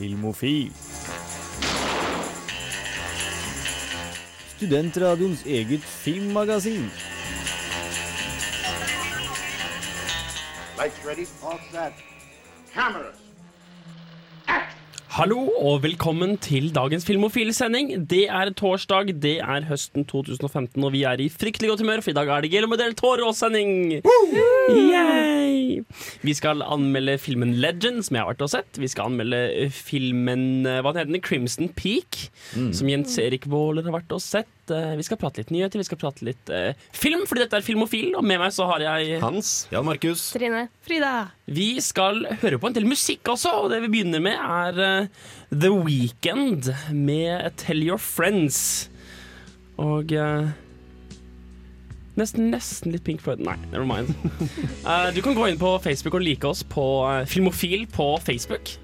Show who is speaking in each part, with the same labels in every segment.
Speaker 1: Filmofil. Studentradioens eget filmmagasin.
Speaker 2: Lights ready, all set. Cameras.
Speaker 3: Hallo og velkommen til dagens Filmofil-sending. Det er torsdag, det er høsten 2015, og vi er i fryktelig godt humør, for i dag er det Guillermo del Toro-sending. Yay! Vi skal anmelde filmen Legend, som jeg har vært og sett. Vi skal anmelde filmen eh, hva heter den, Crimson Peak, som Jens Erik Våler har vært og sett. Eh, Vi skal prate litt nyheter, vi skal prate litt eh, film, fordi dette er Filmofil, og med meg så har jeg
Speaker 4: Hans. Jan Markus.
Speaker 5: Trine. Frida.
Speaker 3: Vi skal høre på en del musikk også, og det vi begynner med er uh, The Weekend med Tell Your Friends. Og eh, nesten, nesten litt Pink Floyd Nei, never mind. Uh, du kan gå inn på Facebook og like oss på uh, Filmofil på Facebook.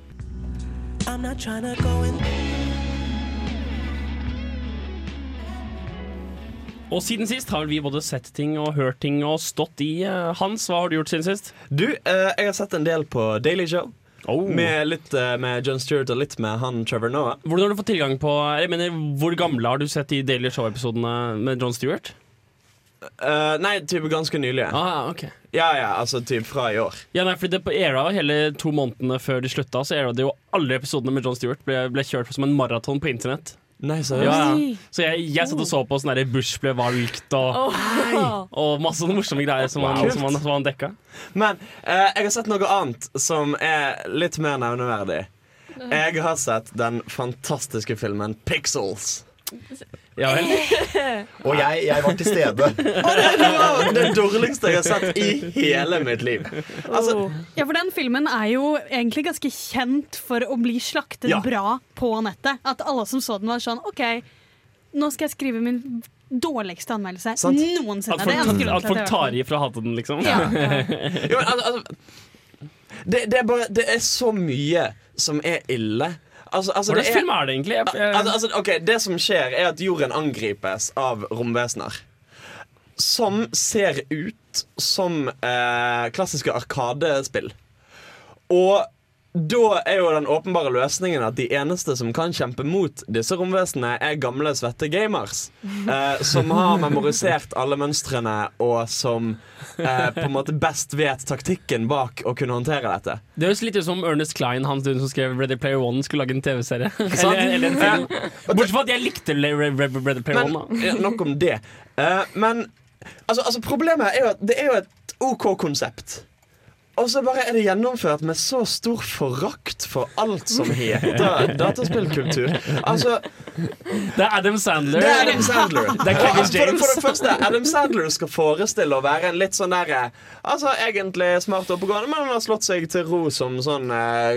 Speaker 3: Og siden sist har vi både sett ting og hørt ting og stått i. eh, Hans, hva har du gjort siden sist?
Speaker 4: Du, eh, jeg har sett en del på Daily Show.
Speaker 3: Oh.
Speaker 4: Med litt eh, med John Stewart og litt med han Trevor Noah.
Speaker 3: Hvordan har du fått tilgang på Jeg mener, Hvor gamle har du sett de Daily Show-episodene med John Stewart?
Speaker 4: Eh, nei, typ ganske nylig.
Speaker 3: Ah, ok
Speaker 4: Ja, ja, altså typ fra i år.
Speaker 3: Ja, nei, fordi det på era Hele to månedene før de slutta, så era det jo alle episodene med John Stewart ble, ble kjørt som en maraton på internett.
Speaker 4: Nei, så
Speaker 3: Ja, ja. Så jeg, jeg satt og så på sånn der Bush ble valgt og, og masse sånne morsomme greier som han, som han, som han dekka.
Speaker 4: Men eh, jeg har sett noe annet som er litt mer nevneverdig. Jeg har sett den fantastiske filmen Pixels.
Speaker 3: Ja vel.
Speaker 6: Og jeg, jeg var til stede.
Speaker 4: Og det, var det dårligste jeg har sett i hele mitt liv. Altså,
Speaker 5: Ja, for den filmen er jo egentlig ganske kjent for å bli slaktet
Speaker 4: Ja.
Speaker 5: bra på nettet. At alle som så den, var sånn OK, nå skal jeg skrive min dårligste anmeldelse
Speaker 4: Sant.
Speaker 5: noensinne.
Speaker 3: At
Speaker 5: Det er
Speaker 3: folk,
Speaker 5: eneste
Speaker 3: at
Speaker 5: til
Speaker 3: folk
Speaker 5: jeg
Speaker 3: tar i fra å hate den, liksom.
Speaker 5: Ja, ja.
Speaker 4: jo, men, altså, altså, det, det, er bare, det er så mye som er ille. Altså, altså, er-
Speaker 3: film er det egentlig?
Speaker 4: Altså, altså, ok, Det som skjer, er at jorden angripes av romvesener. Som ser ut som eh, klassiske arkadespill. Og da er jo den åpenbare løsningen at de eneste som kan kjempe mot disse romvesenene, er gamle, svette gamers. Eh, som har memorisert alle mønstrene, og som eh, på en måte best vet taktikken bak å kunne håndtere dette.
Speaker 3: det høres litt ut som Ernest Klein, han som skrev Ready Player One, skulle lage en TV-serie. Bortsett fra at jeg likte Ready Player
Speaker 4: Men
Speaker 3: One. Da.
Speaker 4: nok om det. Eh, men altså, altså, problemet er jo at det er jo et OK konsept. Og så bare er det gjennomført med så stor forakt for alt som heter dataspillkultur. Altså,
Speaker 3: Det er Adam Sandler.
Speaker 4: det er Adam Sandler.
Speaker 3: Det er Kevin
Speaker 4: Altså, for, for det første, Adam Sandler skal forestille å være en litt sånn derre Altså egentlig smart og oppegående, men han har slått seg til ro som sånn eh,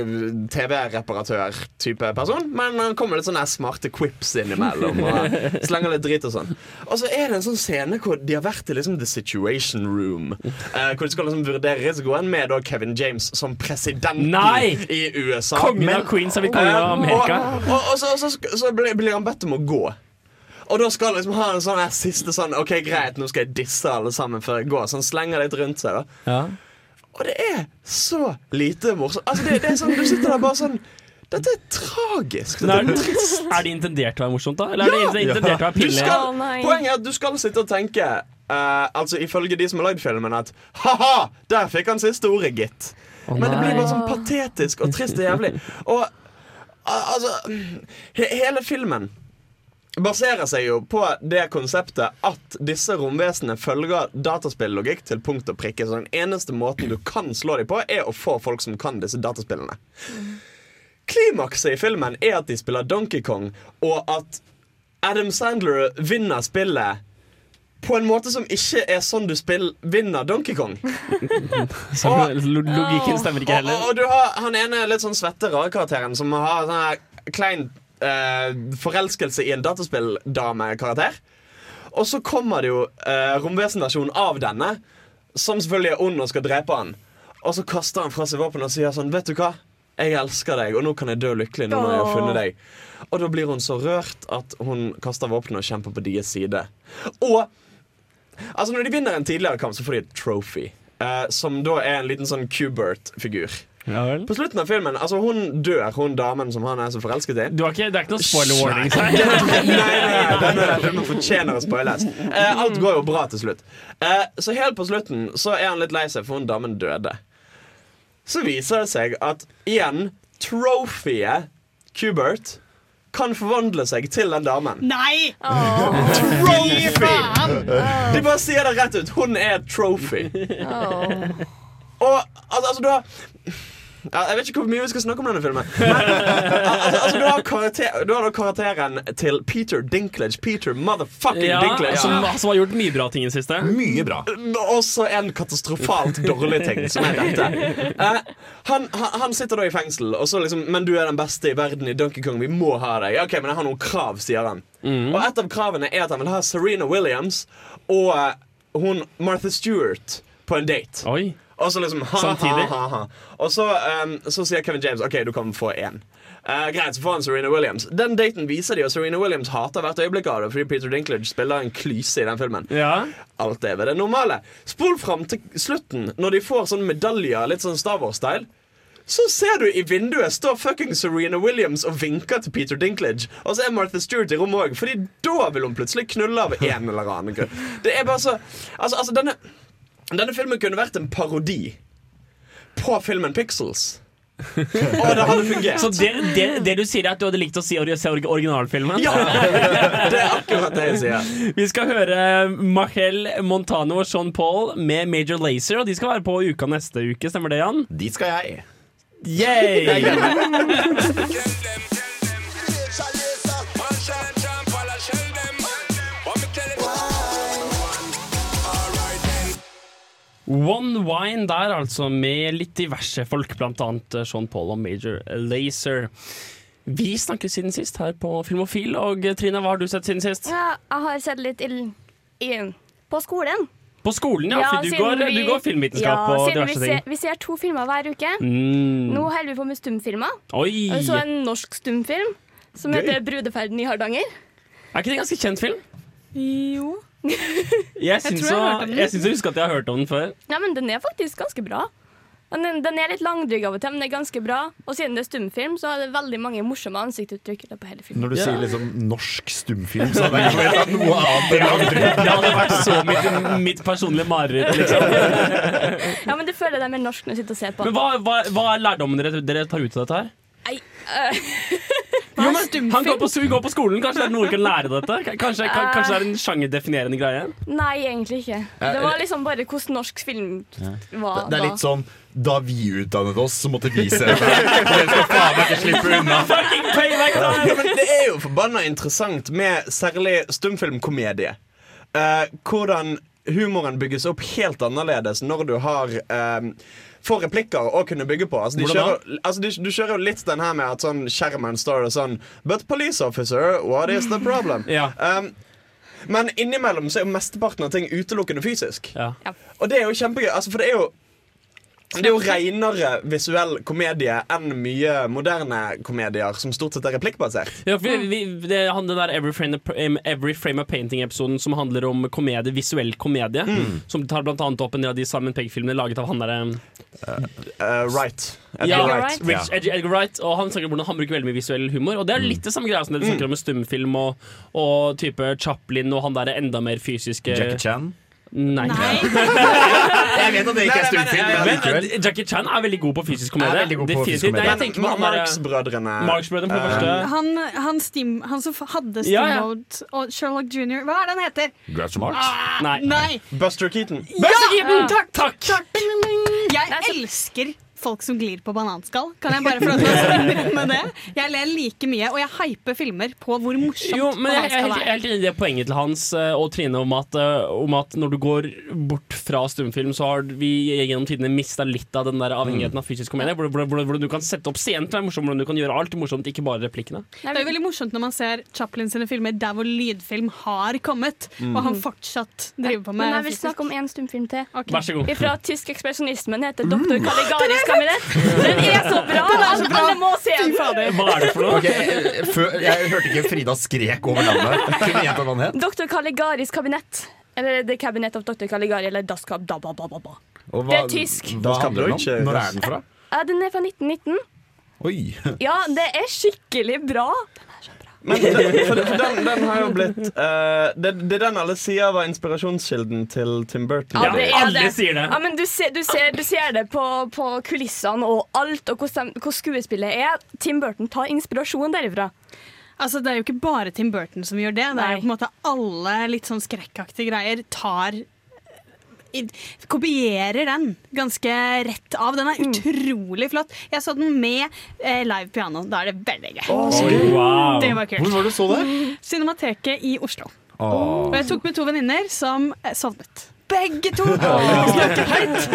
Speaker 4: TV-reparatør-type person. Men han kommer litt sånne smarte quips innimellom og slenger litt drit og sånn. Og så er det en sånn scene hvor de har vært i liksom The Situation Room. eh, hvor de skal liksom vurdere risikoen med da Kevin James som presidenten
Speaker 3: Nei!
Speaker 4: i USA.
Speaker 3: Kongen
Speaker 4: Men-
Speaker 3: av Queens har blitt kongen av Amerika.
Speaker 4: og, og, og så, så, så blir, blir han bedt om å gå. Og da skal han liksom ha en sånn her siste sånn OK, greit, nå skal jeg disse alle sammen før jeg går. Så han slenger litt rundt seg. da
Speaker 3: Ja.
Speaker 4: Og det er så lite morsomt. Altså, det, det er sånn, Du sitter der bare sånn Dette er tragisk. Dette er
Speaker 3: er,
Speaker 4: trist.
Speaker 3: er det intendert å være morsomt, da? Eller er det intendert å være
Speaker 4: Du
Speaker 3: pinlig?
Speaker 4: poenget er at du skal sitte og tenke eh, Altså Ifølge de som har lagd filmen, at ha-ha, der fikk han siste ordet, gitt. Men det blir bare sånn patetisk og trist og jævlig. Og uh, altså he Hele filmen baserer seg jo på det konseptet at disse romvesenene følger dataspillogikk til punkt og prikke. Så den eneste måten du kan slå dem på, er å få folk som kan disse dataspillene. Klimakset i filmen er at de spiller Donkey Kong, og at Adam Sandler vinner spillet på en måte som ikke er sånn du spiller, vinner Donkey Kong.
Speaker 3: og, lo- Logikken stemmer ikke heller.
Speaker 4: og, og du har han ene litt sånn svette rare-karakteren som har sånn her klein eh, forelskelse i en dataspilldame-karakter. Og så kommer det jo eh, romvesenversjonen av denne, som selvfølgelig er ond og skal drepe han. Og så kaster han fra seg våpenet og sier sånn Vet du hva? Jeg elsker deg, og nå kan jeg dø lykkelig nå når jeg har funnet deg. Og da blir hun så rørt at hun kaster våpenet og kjemper på deres side. Og Altså Når de vinner en tidligere kamp, så får de et trophy. eh, som da er en liten sånn Kubert-figur.
Speaker 3: Ja vel.
Speaker 4: På slutten av filmen, altså hun dør, hun damen som han er så forelsket i.
Speaker 3: Du har ikke, det er ikke noen spoiler warnings her.
Speaker 4: nei, nei, denne filmen fortjener å spoiles. Eh, alt går jo bra til slutt. Eh, så helt på slutten så er han litt lei seg, for hun damen døde. Så viser det seg at igjen, trofeet Cubert kan forvandle seg til den damen.
Speaker 5: Nei!
Speaker 4: Trophy!
Speaker 5: Faen!
Speaker 4: De bare sier det rett ut. Hun er trophy. Oh. Og altså, altså, du har Jeg vet ikke hvor mye vi skal snakke om denne filmen. Men, altså, altså, du, har karakter, du har da karakteren til Peter Dinklage. Peter motherfucking
Speaker 3: Ja,
Speaker 4: Dinklage.
Speaker 3: som, som har gjort mye bra ting i det siste.
Speaker 6: Mye bra.
Speaker 4: Også en katastrofalt dårlig ting, som er dette. Uh, han, han, sitter da i fengsel, og så liksom Men du er den beste i verden i Donkey Kong. Vi må ha deg. Ok, men jeg har noen krav, sier han. Og et av kravene er at han vil ha Serena Williams og uh, hun Martha Stewart på en date.
Speaker 3: Oi.
Speaker 4: Og så liksom ha,
Speaker 3: Samtidig?
Speaker 4: ha, ha, ha. Og så, um, så sier Kevin James OK, du kan få én. Uh, greit, så får han Serena Williams. Den daten viser de, og Serena Williams hater hvert øyeblikk av det fordi Peter Dinklage spiller en klyse i den filmen.
Speaker 3: Ja.
Speaker 4: Alt er ved det normale. Spol fram til slutten, når de får sånne medaljer, litt sånn Star Wars-style. Så ser du i vinduet står fucking Serena Williams og vinker til Peter Dinklage. Og så er Martha Stewart i rommet òg, Fordi da vil hun plutselig knulle av en eller annen grunn. Det er bare så Altså, altså denne, denne filmen kunne vært en parodi på filmen Pixels. Og det hadde fungert.
Speaker 3: Så det, det, det du sier, er at du hadde likt å si, se orgi- originalfilmen?
Speaker 4: Ja! Det er akkurat det jeg sier.
Speaker 3: Vi skal høre Mahel Montano og Sean Paul med Major Lazer, og de skal være på uka neste uke. Stemmer det, Jan?
Speaker 6: Dit skal jeg.
Speaker 3: Yay! One Wine der, altså, med litt diverse folk, blant annet eh, Sean Paul og Major Lazer. Vi snakket siden sist her på Filmofil, og eh, Trine, hva har du sett siden sist?
Speaker 7: Ja, jeg har sett litt i, i, på skolen.
Speaker 3: På skolen, ja, for du går,
Speaker 7: vi-
Speaker 3: du går filmvitenskap
Speaker 7: ja,
Speaker 3: og
Speaker 7: diverse vi ser,
Speaker 3: ting.
Speaker 7: vi ser to filmer hver uke.
Speaker 3: Mm.
Speaker 7: Nå holder vi på med stumfilmer.
Speaker 3: Oi!
Speaker 7: Og så en norsk stumfilm som
Speaker 4: Gøy.
Speaker 7: heter 'Brudeferden i Hardanger'.
Speaker 3: Er ikke det en ganske kjent film?
Speaker 5: Jo.
Speaker 3: Jeg syns
Speaker 5: jeg,
Speaker 3: jeg jeg husker at jeg har hørt om den før.
Speaker 7: Ja, men den er faktisk ganske bra. Den, den er litt langdrygg av og til, men den er ganske bra. Og siden det er stumfilm, så er det veldig mange morsomme ansiktsuttrykk på hele filmen.
Speaker 6: Når du
Speaker 3: Ja.
Speaker 6: sier liksom norsk stumfilm, så hadde jeg ikke noe annet enn langdrykk.
Speaker 3: Det hadde vært så mitt, mitt personlige mareritt, liksom.
Speaker 7: Ja, men det føler jeg er mer norsk når du sitter og ser på.
Speaker 3: Men hva, hva, hva er lærdommen dere, dere tar ut av dette her?
Speaker 7: Nei, øh,
Speaker 3: Jo, men, han går på, går på skolen, kanskje det er noe vi kan lære dette? Kanskje, ka- kanskje det er en sjangerdefinerende greie?
Speaker 7: nei, egentlig ikke. Det var liksom bare hvordan norsk film var
Speaker 6: Det er litt sånn da vi utdannet oss, så måtte vi se det. Dere skal faen meg ikke slippe unna.
Speaker 4: Det er jo forbanna interessant med særlig stumfilmkomedie. Uh, hvordan humoren bygges opp helt annerledes når du har eh, får replikker å kunne bygge på. Altså, de kjører, altså, de, du kjører jo litt den her med at sånn skjermen står det sånn But police officer, what is the problem?
Speaker 3: Ja.
Speaker 4: Um, men innimellom så er jo mesteparten av ting utelukkende fysisk.
Speaker 3: Ja.
Speaker 4: Og det er jo kjempegøy. Altså, for det er jo det er jo renere visuell komedie enn mye moderne komedier som stort sett er replikkbasert.
Speaker 3: Ja, for vi, det er han den der Every Frame, Every Frame of Painting-episoden som handler om komedie, visuell komedie. Som tar blant annet opp en del av de Simon Pegg-filmene laget av han derre
Speaker 4: Uh, right. Edgar
Speaker 3: Ja,
Speaker 4: Wright.
Speaker 3: Rich Ed- Edgar Wright. Og han snakker om hvordan han bruker veldig mye visuell humor. Og det er litt det samme greia som det du snakker om med stumfilm og, og type Chaplin og han derre enda mer fysiske
Speaker 6: Jackie Chan.
Speaker 3: Nei.
Speaker 6: Jeg vet at det ikke er stumfilm, men
Speaker 3: Men eh, Jackie Chan er veldig god på fysisk
Speaker 6: Er
Speaker 3: komedie.
Speaker 6: veldig god på fysisk
Speaker 3: Definitivt. Nei, jeg tenker på
Speaker 4: Marx-brødrene.
Speaker 3: Det første.
Speaker 5: Han, han, Steam, han som hadde
Speaker 3: Ja, ja.
Speaker 5: Steamboat og Sherlock Jr. Hva er det han heter?
Speaker 6: Groucho Marx.
Speaker 3: Nei.
Speaker 5: Nei!
Speaker 4: Buster Keaton.
Speaker 3: Buster Keaton! Takk! takk.
Speaker 5: Jeg elsker folk som glir på bananskall. Kan jeg bare få lov til å med det? Jeg ler like mye, og jeg hyper filmer på hvor morsomt
Speaker 3: Jo, men jeg, jeg, er jeg er helt enig i det poenget til Hans eh, og Trine om at, eh, om at når du går bort fra stumfilm, så har vi gjennom tidene mista litt av den der avhengigheten av fysisk komedie. Hvor, hvor, hvor, hvor du kan sette opp scenen til å være morsom, hvordan du kan gjøre alt morsomt, ikke bare replikkene.
Speaker 5: Det er jo veldig morsomt når man ser Chaplin sine filmer der hvor lydfilm har kommet, og han fortsatt driver på
Speaker 7: Men
Speaker 5: fysisk.
Speaker 7: jeg vil snakke om én stumfilm til.
Speaker 5: Okay.
Speaker 3: Vær så god.
Speaker 7: Fra tysk ekspresjonismen heter 'Doktor Caligaris kabinett. Den er så bra! Alle, alle må se den!
Speaker 3: Hva er det for noe?
Speaker 6: Okay, før, jeg hørte ikke Frida skrek over navnet. Kunne gjenta hva het.
Speaker 7: Dr. Caligaris kabinett. Eller The Cabinet of Dr. Caligari, eller Das Cab... Da, ba, ba, ba, ba.
Speaker 6: Og
Speaker 7: Det er tysk.
Speaker 6: Hva handler den om? Når er den fra?
Speaker 7: Den er fra 1919.
Speaker 6: Oi.
Speaker 7: Ja, det er skikkelig bra.
Speaker 4: Men den, for, for den, den har jo blitt uh, det, det er den alle sier var inspirasjonskilden til Tim Burton.
Speaker 7: Ja, det er
Speaker 3: alle
Speaker 7: det.
Speaker 3: sier det.
Speaker 7: Ja, men du ser, du ser, du ser det på, på kulissene og alt, og hvordan, hvordan skuespillet er. Tim Burton tar inspirasjon derifra.
Speaker 5: Altså, det er jo ikke bare Tim Burton som gjør det. Det er jo på en måte alle litt sånn skrekkaktige greier tar Kopierer den ganske rett av. Den er utrolig flott. Jeg så den med eh, live piano. Da er det veldig gøy.
Speaker 3: Wow.
Speaker 5: Det var kult.
Speaker 6: Hvor var det du så det?
Speaker 5: Cinemateket i Oslo.
Speaker 6: Oh.
Speaker 5: Og jeg tok med to venninner som eh, sovnet. Begge to! Snakket høyt.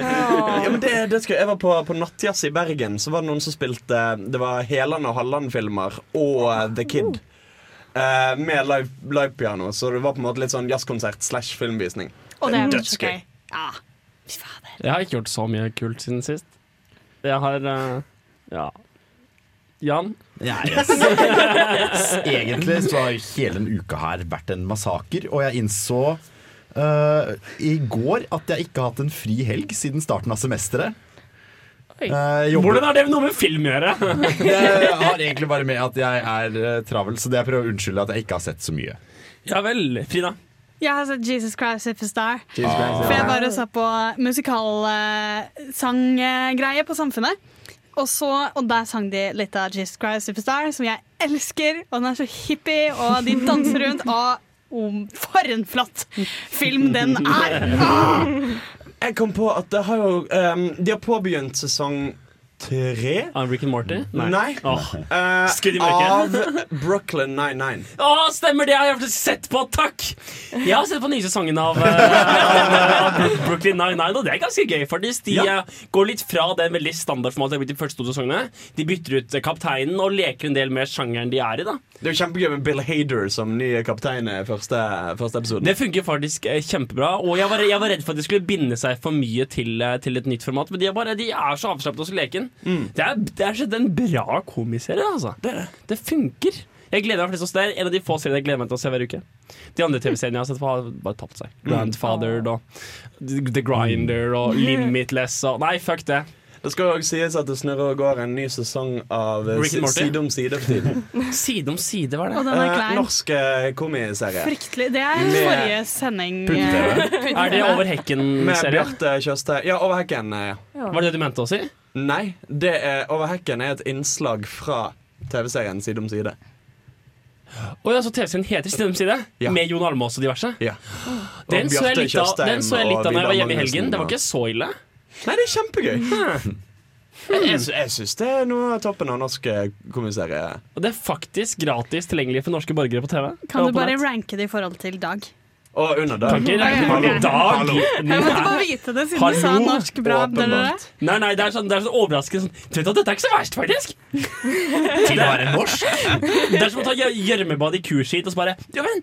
Speaker 4: Ja, men det, det skal, jeg var på, på Nattjazz i Bergen, så var det noen som spilte Det var Heland og Halland-filmer og eh, The Kid. Uh, med live, piano så det var på en måte litt sånn jazzkonsert slash filmvisning.
Speaker 5: Og det er
Speaker 4: Dødsgøy.
Speaker 5: Ja. Fy fader.
Speaker 3: Jeg har ikke gjort så mye kult siden sist. Jeg har eh, Ja. Jan?
Speaker 6: Ja, yes. Egentlig så har hele denne uka her vært en massaker, og jeg innså eh, i går at jeg ikke har hatt en fri helg siden starten av semesteret. Eh, jobber-
Speaker 3: Hvordan har det noe med film å gjøre?
Speaker 6: Det har egentlig bare med at jeg er eh, travel, så det jeg prøver å unnskylde at jeg ikke har sett så mye.
Speaker 3: Ja vel. Frida?
Speaker 5: Jeg har sett Jesus Christ Superstar.
Speaker 4: Jesus Christ,
Speaker 5: For jeg bare så på musikalsanggreie på Samfunnet. Og, så, og der sang de litt av Jesus Christ Superstar, som jeg elsker. Og den er så hippie, og de danser rundt. Og oh, for en flott film den er!
Speaker 4: Jeg kom på at det har jo um, De har påbegynt sesong tre.
Speaker 3: Av Rick and Morty?
Speaker 4: Nei.
Speaker 3: Nei. Oh. Uh,
Speaker 4: av Brooklyn 99.
Speaker 3: Å, stemmer det! Jeg har sett på, takk! Jeg har sett på nye sesongen av, uh, av, av Brooklyn Nine-Nine, og det er ganske gøy, faktisk. De
Speaker 4: Ja.
Speaker 3: eh, går litt fra den veldig standardformatet de første to sesongene. De bytter ut kapteinen og leker en del med sjangeren de er i. da
Speaker 4: Det er jo kjempegøy med Bill Hader som ny kaptein i første, første episode.
Speaker 3: Det funker faktisk kjempebra. Og jeg var, jeg var redd for at de skulle binde seg for mye til, til et nytt format, men de er, bare, de er så avslappet og så leken. Det er, det er så- det er en bra komiserie, altså. Det, det funker. Jeg gleder meg for Det er en av de få seriene jeg gleder meg til å se hver uke. De andre TV-seriene jeg har sett på, har bare tapt seg. Grandfather og The Grinder og Limitless og Nei, fuck det.
Speaker 4: Det skal også sies at det snurrer og går en ny sesong av eh? Side om side for tiden.
Speaker 3: Side om side, var
Speaker 5: Og
Speaker 3: det.
Speaker 5: den er
Speaker 4: Eh,
Speaker 5: klein.
Speaker 4: norsk eh, komiserie.
Speaker 5: Fryktelig. Det er
Speaker 4: Med
Speaker 5: forrige sending.
Speaker 6: Putte-TV.
Speaker 3: Er det Over
Speaker 4: Med
Speaker 3: hekken-serie?
Speaker 4: Bjarte Tjøstheim. Ja, Over hekken. eh, Ja.
Speaker 3: Var det det du mente å si?
Speaker 4: Nei, det er, Over hekken er et innslag fra TV-serien Side om side.
Speaker 3: Oh, ja, så TV-serien heter Side om side?
Speaker 4: Ja.
Speaker 3: Med Jon Almaas og diverse?
Speaker 4: Ja.
Speaker 3: Den
Speaker 4: Og
Speaker 3: så jeg litt av, den så jeg litt av når jeg var hjemme i helgen. Det var ikke så ille.
Speaker 4: Nei, det er kjempegøy. Jeg, sy- jeg syns det er noe av toppen av norsk eh, komiserie.
Speaker 3: Og det er faktisk gratis tilgjengelig for norske borgere på TV.
Speaker 5: Kan du bare ranke det i forhold til Dag?
Speaker 4: Og under dag.
Speaker 3: Kan ikke regne
Speaker 5: Hallo.
Speaker 3: på dag.
Speaker 5: Jeg måtte bare vite det siden du sa norsk bra.
Speaker 4: Åpenbart.
Speaker 3: Nei, nei, det er sånn, det er sånn overraskende sånn Du vet at dette er ikke så verst, faktisk!
Speaker 6: Til å være norsk?
Speaker 3: Det er som å ta gjør- gjørmebad i kuskit og så bare Ja, men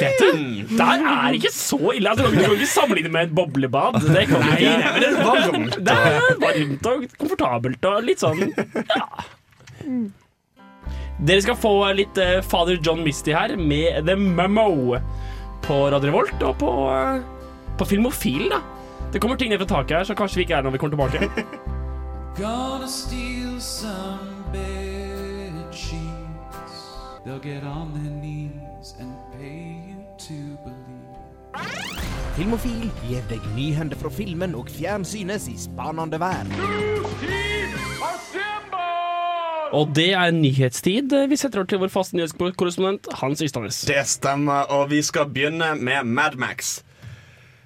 Speaker 3: Vet du, der er ikke så ille. Altså, du kan ikke sammenligne med et boblebad. Det kan
Speaker 4: Nei,
Speaker 3: ikke.
Speaker 4: nei, men det er varmt.
Speaker 3: Det er varmt og komfortabelt og litt sånn Ja. Dere skal få litt uh, Father John Misty her med The Memo på Radio Revolt og på, eh, på Filmofil. da Det kommer ting ned fra taket her, så kanskje vi ikke er når vi kommer tilbake.
Speaker 8: Gonna steal some bed sheets. They'll get on their knees and pay you to believe.
Speaker 9: Filmofil gir deg nyhender fra filmen og fjernsynets i spanende verden.
Speaker 3: Og det er nyhetstid. Vi setter over til vår faste nyhetskorrespondent Hans Ystadnes.
Speaker 4: Det stemmer, og vi skal begynne med Mad Max.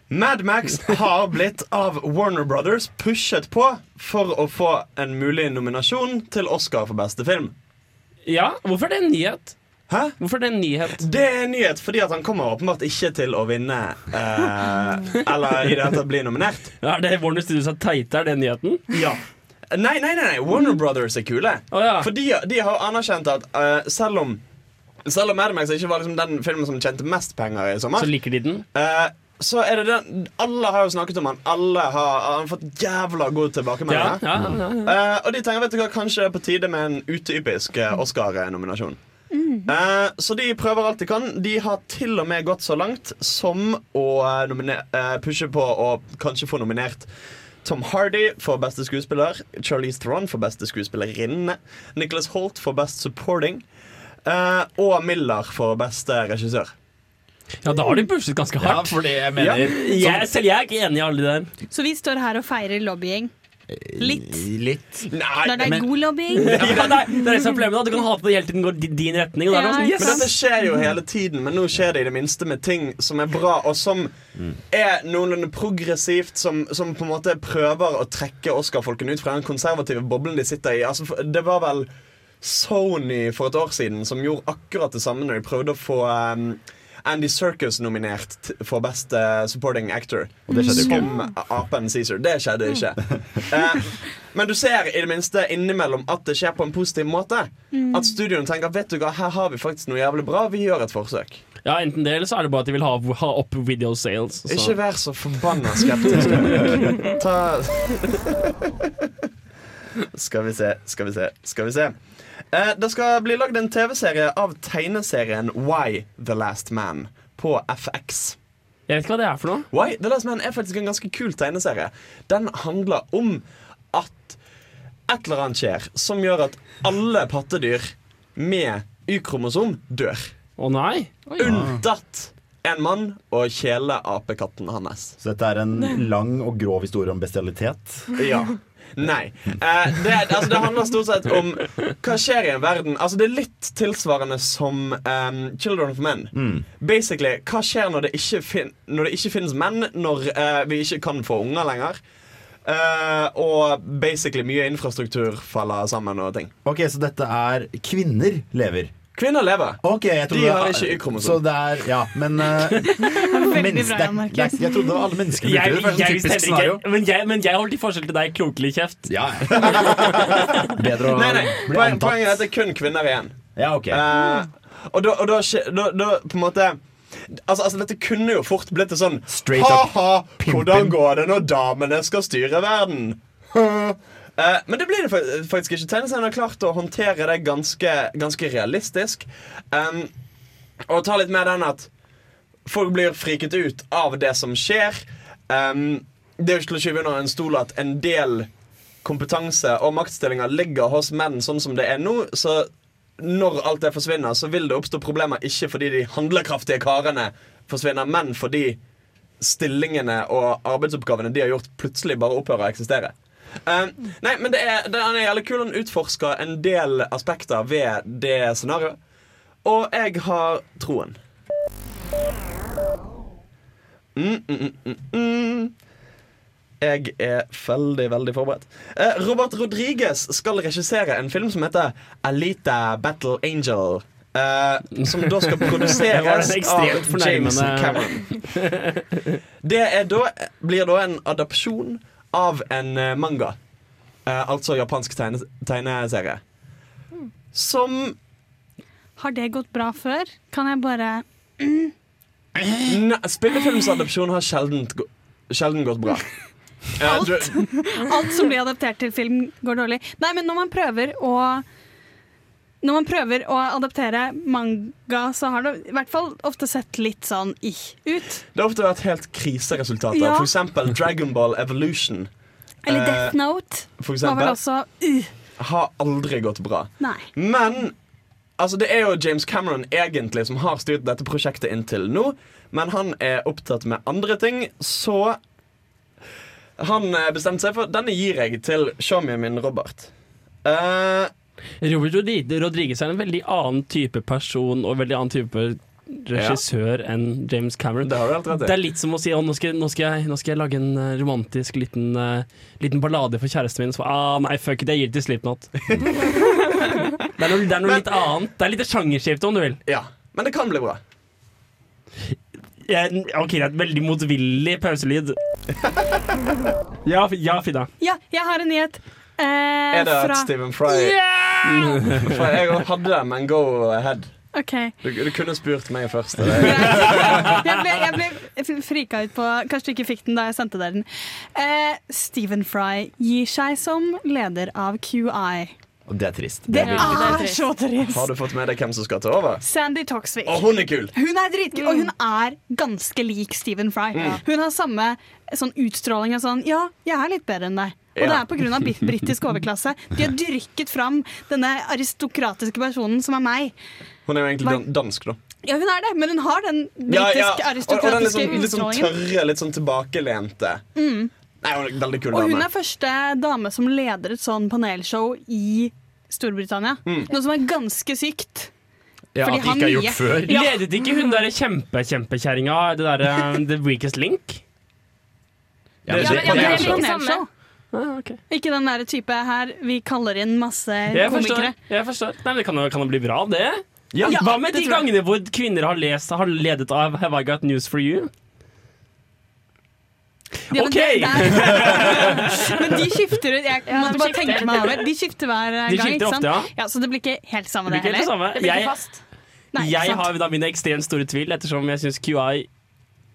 Speaker 4: Mad Max har blitt av Warner Brothers pushet på for å få en mulig nominasjon til Oscar for beste film.
Speaker 3: Ja, hvorfor er det en nyhet?
Speaker 4: Hæ?
Speaker 3: Hvorfor er det en nyhet?
Speaker 4: Det er en nyhet fordi at han kommer åpenbart ikke til å vinne. Eh, eller i det hele tatt bli nominert.
Speaker 3: Ja, det er Warner Studios er teite? Er det nyheten?
Speaker 4: Ja. Nei, nei, nei, nei. Warner Brothers er kule.
Speaker 3: Oh, ja.
Speaker 4: For de, de har anerkjent at uh, selv om Selv om Mad Max ikke var liksom den filmen som tjente mest penger i sommer,
Speaker 3: Så liker de den?
Speaker 4: uh, så er det den Alle har jo snakket om han. Alle har, har fått jævla gode
Speaker 3: Ja,
Speaker 4: tilbakemeldinger.
Speaker 3: ja, ja, ja.
Speaker 4: Eh, og de tenker vet du hva, kanskje det er på tide med en utypisk Oscar-nominasjon. Eh, så de prøver alt de kan. De har til og med gått så langt som å uh, pushe på å kanskje få nominert Tom Hardy for beste skuespiller. Charlize Theron for beste skuespillerinne. Nicholas Holt for best supporting. Uh, og Miller for beste regissør.
Speaker 3: Ja, da har de pushet ganske hardt.
Speaker 6: Ja, for det jeg mener
Speaker 3: Jeg, selv jeg er ikke enig i alle de der.
Speaker 5: Så vi står her og feirer lobbying. Litt.
Speaker 6: Litt.
Speaker 4: Nei,
Speaker 5: Når det er
Speaker 4: men,
Speaker 5: god lobbying.
Speaker 3: Ja, nei, det er det som er problemet. da. Du kan hate det hele tiden går di- din retning.
Speaker 5: Ja,
Speaker 3: sånn, yes.
Speaker 4: men dette skjer jo hele tiden, men nå skjer det i det minste med ting som er bra, og som er noenlunde progressivt, som, som på en måte prøver å trekke Oscar-folkene ut fra den konservative boblen de sitter i. Altså, det var vel Sony for et år siden som gjorde akkurat det samme når de prøvde å få um, Andy Circus nominert for Best eh, Supporting Actor.
Speaker 6: Og det skjedde ikke.
Speaker 4: Som apen Caesar. Det skjedde ikke. Eh, men du ser i det minste innimellom at det skjer på en positiv måte. At studioene tenker vet du hva, her har vi faktisk noe jævlig bra. Vi gjør et forsøk.
Speaker 3: Ja, Enten det, eller så er det bare at de vil ha, ha opp video sales. Så.
Speaker 4: Ikke vær så forbanna skeptisk. Ta Skal vi se, skal vi se, skal vi se. Eh, det skal bli lagd en TV-serie av tegneserien Why the Last Man på FX.
Speaker 3: Jeg vet ikke hva det er for noe.
Speaker 4: Why the Last Man er faktisk en ganske kul tegneserie. Den handler om at et eller annet skjer som gjør at alle pattedyr med Y-kromosom dør.
Speaker 3: Å nei.
Speaker 4: Unntatt en mann og kjeleapekatten hans.
Speaker 6: Så dette er en lang og grov historie om bestialitet.
Speaker 4: Ja. Nei. Eh, det, altså, det handler stort sett om hva skjer i en verden. Altså, det er litt tilsvarende som um, Children of Men. Basically, Hva skjer når det ikke, når det ikke finnes menn, når uh, vi ikke kan få unger lenger? Uh, og basically mye infrastruktur faller sammen og ting.
Speaker 6: Ok, Så dette er Kvinner lever.
Speaker 4: Kvinner lever.
Speaker 6: Okay, jeg
Speaker 4: De har ikke Y-kromosom.
Speaker 6: Så det er Ja, men uh,
Speaker 5: Veldig bra,
Speaker 6: det,
Speaker 5: det.
Speaker 6: Jeg trodde alle mennesker brukte
Speaker 3: Jeg,
Speaker 6: det. Det
Speaker 3: jeg
Speaker 6: sånn
Speaker 3: heller ikke Men jeg, men jeg holdt i forskjell til deg klokelig kjeft.
Speaker 6: Ja. Bedre å
Speaker 4: Nei, nei,
Speaker 6: bli
Speaker 4: poen, Poenget er at det er kun kvinner igjen.
Speaker 6: Ja, ok.
Speaker 4: uh, og da, og da, da, da på en måte Altså, altså Dette kunne jo fort blitt sånn
Speaker 6: Straight up
Speaker 4: Ha-ha, hvordan går det når damene skal styre verden? Eh, men det blir det faktisk ikke. Tegneserien har klart å håndtere det ganske, ganske realistisk. Um, og ta litt med den at folk blir friket ut av det som skjer. Um, det er jo ikke til å skyve under en stol at en del kompetanse og maktstillinger ligger hos menn sånn som det er nå. Så når alt det forsvinner, så vil det oppstå problemer ikke fordi de handlekraftige karene forsvinner, men fordi stillingene og arbeidsoppgavene de har gjort, plutselig bare opphører å eksistere. Um, nei, men det er, den er jævlig kul. Han utforsker en del aspekter ved det scenarioet. Og jeg har troen. Mm, mm, mm, mm, mm. Jeg er veldig, veldig forberedt. Eh, Robert Rodriguez skal regissere en film som heter Alita Battle Angel. eh, som da skal produseres av James Cameron. Det da, blir da en adopsjon av en eh, manga. Eh, altså japansk tegne, tegneserie. Som
Speaker 5: Har det gått bra før? Kan jeg bare
Speaker 4: Nei, Spillefilmsadopsjon har sjelden, sjelden gått bra. Eh,
Speaker 5: Alt. Alt som blir adaptert til film, går dårlig. Nei, men når man prøver å når man prøver å adaptere manga, så har det i hvert fall ofte sett litt sånn ih ut.
Speaker 4: Det har ofte vært helt kriseresultater.
Speaker 5: Ja.
Speaker 4: For eksempel Dragon Ball Evolution.
Speaker 5: Eller
Speaker 4: Eh,
Speaker 5: Death Note
Speaker 4: For
Speaker 5: var vel også uh,
Speaker 4: Har aldri gått bra.
Speaker 5: Nei.
Speaker 4: Men altså, det er jo James Cameron egentlig som har styrt dette prosjektet inntil nå. Men han er opptatt med andre ting, så han eh, bestemte seg for denne gir jeg til showmien min Robert. Eh,
Speaker 3: Robert Rodriguez er en veldig annen type person og veldig annen type regissør enn James Cameron.
Speaker 4: det
Speaker 3: Det er litt som å si å, nå, skal, nå, skal jeg, nå skal jeg lage en eh, romantisk liten, uh, liten ballade for kjæresten min. Så ah, nei, fuck it, jeg gir det til Slipknot. det er noe, det er noe litt annet. Det er litt sjangerskifte, om du vil.
Speaker 4: Ja, Men det kan bli bra.
Speaker 3: Jeg, ok, det er et veldig motvillig pauselyd. ja, ja, Fida.
Speaker 5: Ja, jeg har en nyhet. Eh,
Speaker 4: Er det
Speaker 5: fra
Speaker 4: Stephen Fry For jeg hadde den, men go ahead.
Speaker 5: Okay.
Speaker 4: Du, du kunne spurt meg først.
Speaker 5: Jeg ble, jeg ble frika ut på Kanskje du ikke fikk den da jeg sendte deg den. Eh, Stephen Fry gir seg som leder av QI.
Speaker 6: Og det er trist.
Speaker 5: Det
Speaker 6: er
Speaker 5: er
Speaker 7: trist.
Speaker 5: så trist.
Speaker 4: Har du fått med deg hvem som skal ta over?
Speaker 5: Sandy Toxvik.
Speaker 4: Og hun er kul!
Speaker 5: Hun er dritkul, og hun er ganske lik Stephen Fry. Hun har samme sånn utstråling og sånn Ja, jeg er litt bedre enn deg. Og det
Speaker 4: Ja.
Speaker 5: er pga. britisk overklasse. De har dyrket fram denne aristokratiske personen som er meg.
Speaker 4: Hun er jo egentlig dansk, da.
Speaker 5: Ja, hun er det, men hun har den
Speaker 4: Ja,
Speaker 5: britiske
Speaker 4: ja. Og, og den litt
Speaker 5: aristokratiske
Speaker 4: sånn, litt sånn tørre, litt sånn tilbakelente. Nei, hun er veldig kul
Speaker 5: Og hun er første dame som leder et sånn panelshow i Storbritannia. Noe som er ganske sykt.
Speaker 6: Ja,
Speaker 5: fordi
Speaker 6: at
Speaker 5: de
Speaker 6: ikke
Speaker 5: mye-
Speaker 6: gjort før.
Speaker 5: Ja.
Speaker 3: Ledet ikke hun derre kjempe-kjempekjerringa det derre The Weakest Link?
Speaker 6: Ja,
Speaker 4: Det-
Speaker 5: Ja, men, ja, men
Speaker 4: det
Speaker 5: det
Speaker 4: er
Speaker 5: det,
Speaker 4: sånn.
Speaker 5: panelshow.
Speaker 3: Ah, ok.
Speaker 5: Ikke den der type her vi kaller inn masse
Speaker 3: Jeg forstår.
Speaker 5: komikere.
Speaker 3: Jeg forstår. Nei, men det kan, jo- kan jo bli bra, det.
Speaker 4: Ja,
Speaker 5: Ja,
Speaker 3: Hva med de gangene hvor kvinner har, lest, har ledet av Have I Got News For You?
Speaker 5: Ja, men
Speaker 3: Ok.
Speaker 5: det- det men de skifter ut. Jeg
Speaker 7: Ja,
Speaker 5: måtte bare
Speaker 7: skifter.
Speaker 5: tenke meg over. De skifter hver
Speaker 3: De
Speaker 5: gang.
Speaker 3: skifter ofte, ja.
Speaker 5: Så det blir ikke helt samme,
Speaker 3: Det
Speaker 5: det
Speaker 3: blir ikke helt det samme.
Speaker 7: Det blir ikke fast.
Speaker 5: Nei,
Speaker 3: jeg har da mine ekstremt store tvil, ettersom jeg syns QI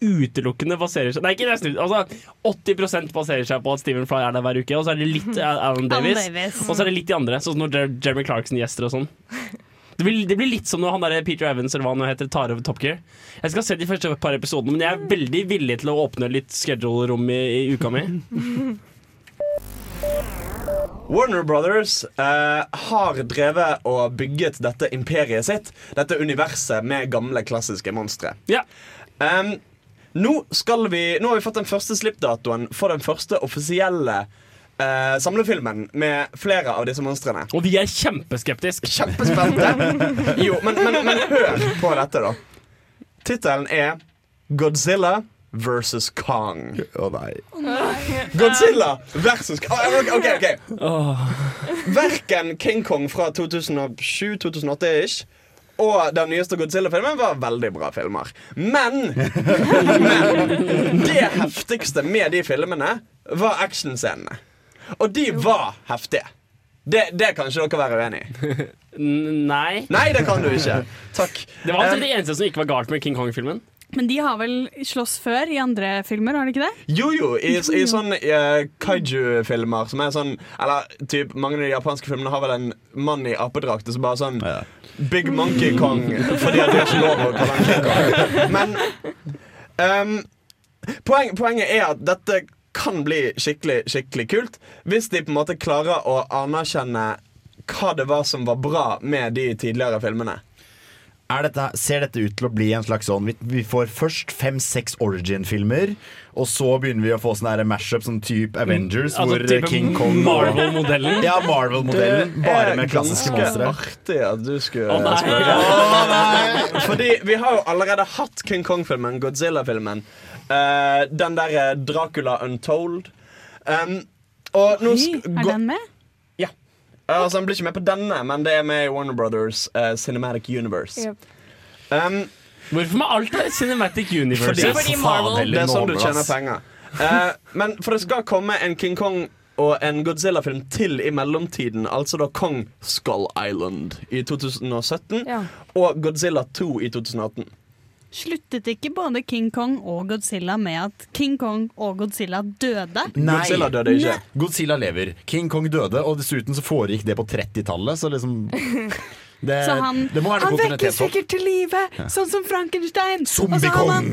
Speaker 3: utelukkende baserer seg Nei, ikke nesten. Altså, 80 baserer seg på at Stephen Fry er der hver uke, og så er det litt Alan Davis.
Speaker 5: Davis.
Speaker 3: Og så er det litt de andre, sånn som når Jeremy Clarkson gjester og sånn. Det blir, det blir litt som når han der Peter Evans eller hva han heter, tar over Top Gear. Jeg skal se de første par episodene, men jeg er veldig villig til å åpne litt schedule-rom i, i uka mi.
Speaker 4: Warner Brothers eh, har drevet og bygget dette imperiet sitt. Dette universet med gamle, klassiske monstre.
Speaker 3: Ja.
Speaker 4: Em, nå, skal vi, nå har vi fått den første slippdatoen for den første offisielle Uh, samlefilmen med flere av disse monstrene.
Speaker 3: Og vi er kjempeskeptiske.
Speaker 4: Kjempespente. Jo, men, men, men hør på dette, da. Tittelen er Godzilla versus Kong.
Speaker 6: Å nei.
Speaker 4: Godzilla versus Kong. OK, OK. Verken King Kong fra 2007-2008-ish og den nyeste Godzilla-filmen var veldig bra filmer. Men, men det heftigste med de filmene var actionscenene. Og de var heftige. Det, det kan ikke dere være uenig i.
Speaker 3: Nei.
Speaker 4: Nei, det kan du ikke. Takk.
Speaker 3: Det var altså
Speaker 4: Eh,
Speaker 3: det eneste som ikke var galt med King Kong-filmen.
Speaker 5: Men de har vel slåss før i andre filmer, har de ikke det?
Speaker 4: Jo, jo, i, i sånne uh, kaiju-filmer som er sånn Eller typ, mange av de japanske filmene har vel en mann i apedrakt som bare sånn
Speaker 6: Ja.
Speaker 4: Big Monkey Kong, fordi at de har ikke lov å kalle han King Kong. Men um, poen, poenget er at dette kan bli skikkelig, skikkelig kult hvis de på en måte klarer å anerkjenne hva det var som var bra med de tidligere filmene.
Speaker 6: Er dette, ser dette ut til å bli en slags sånn Vi, vi får først fem-seks origin-filmer, og så begynner vi å få sånn mash-up som type Avengers,
Speaker 3: Altså
Speaker 6: hvor
Speaker 3: type
Speaker 6: King Kong
Speaker 3: Marvel-modellen.
Speaker 6: Ja, Marvel-modellen. Bare med klassiske
Speaker 4: ganske
Speaker 6: monstre.
Speaker 4: artig at du skulle
Speaker 3: Å, nei.
Speaker 4: spørre. Fordi vi har jo allerede hatt King Kong-filmen, Godzilla-filmen. Uh, den derre Dracula Untold. Um, og nå
Speaker 5: Oi,
Speaker 4: sk-
Speaker 5: er den med?
Speaker 4: Altså, Han blir ikke med på denne, men det er med i Warner Brothers uh, Cinematic Universe.
Speaker 7: Yep.
Speaker 4: Um,
Speaker 3: Hvorfor må alt være Cinematic Universe?
Speaker 4: Fordi-
Speaker 7: Fordi Marvel
Speaker 4: det er sånn du tjener penger. Uh, men for det skal komme en King Kong og en Godzilla-film til i mellomtiden. Altså da Kong Skull Island i 2017
Speaker 7: Ja.
Speaker 4: og Godzilla 2 i 2018.
Speaker 5: Sluttet ikke både King Kong og Godzilla med at King Kong og Godzilla døde?
Speaker 6: Nei.
Speaker 4: Godzilla døde ikke.
Speaker 6: Godzilla lever. King Kong døde, og dessuten så foregikk det på 30-tallet, så liksom det,
Speaker 5: Så han,
Speaker 6: det må være
Speaker 5: han vekker sikkert til live, sånn som Frankenstein.
Speaker 6: Zombiekong!
Speaker 5: man-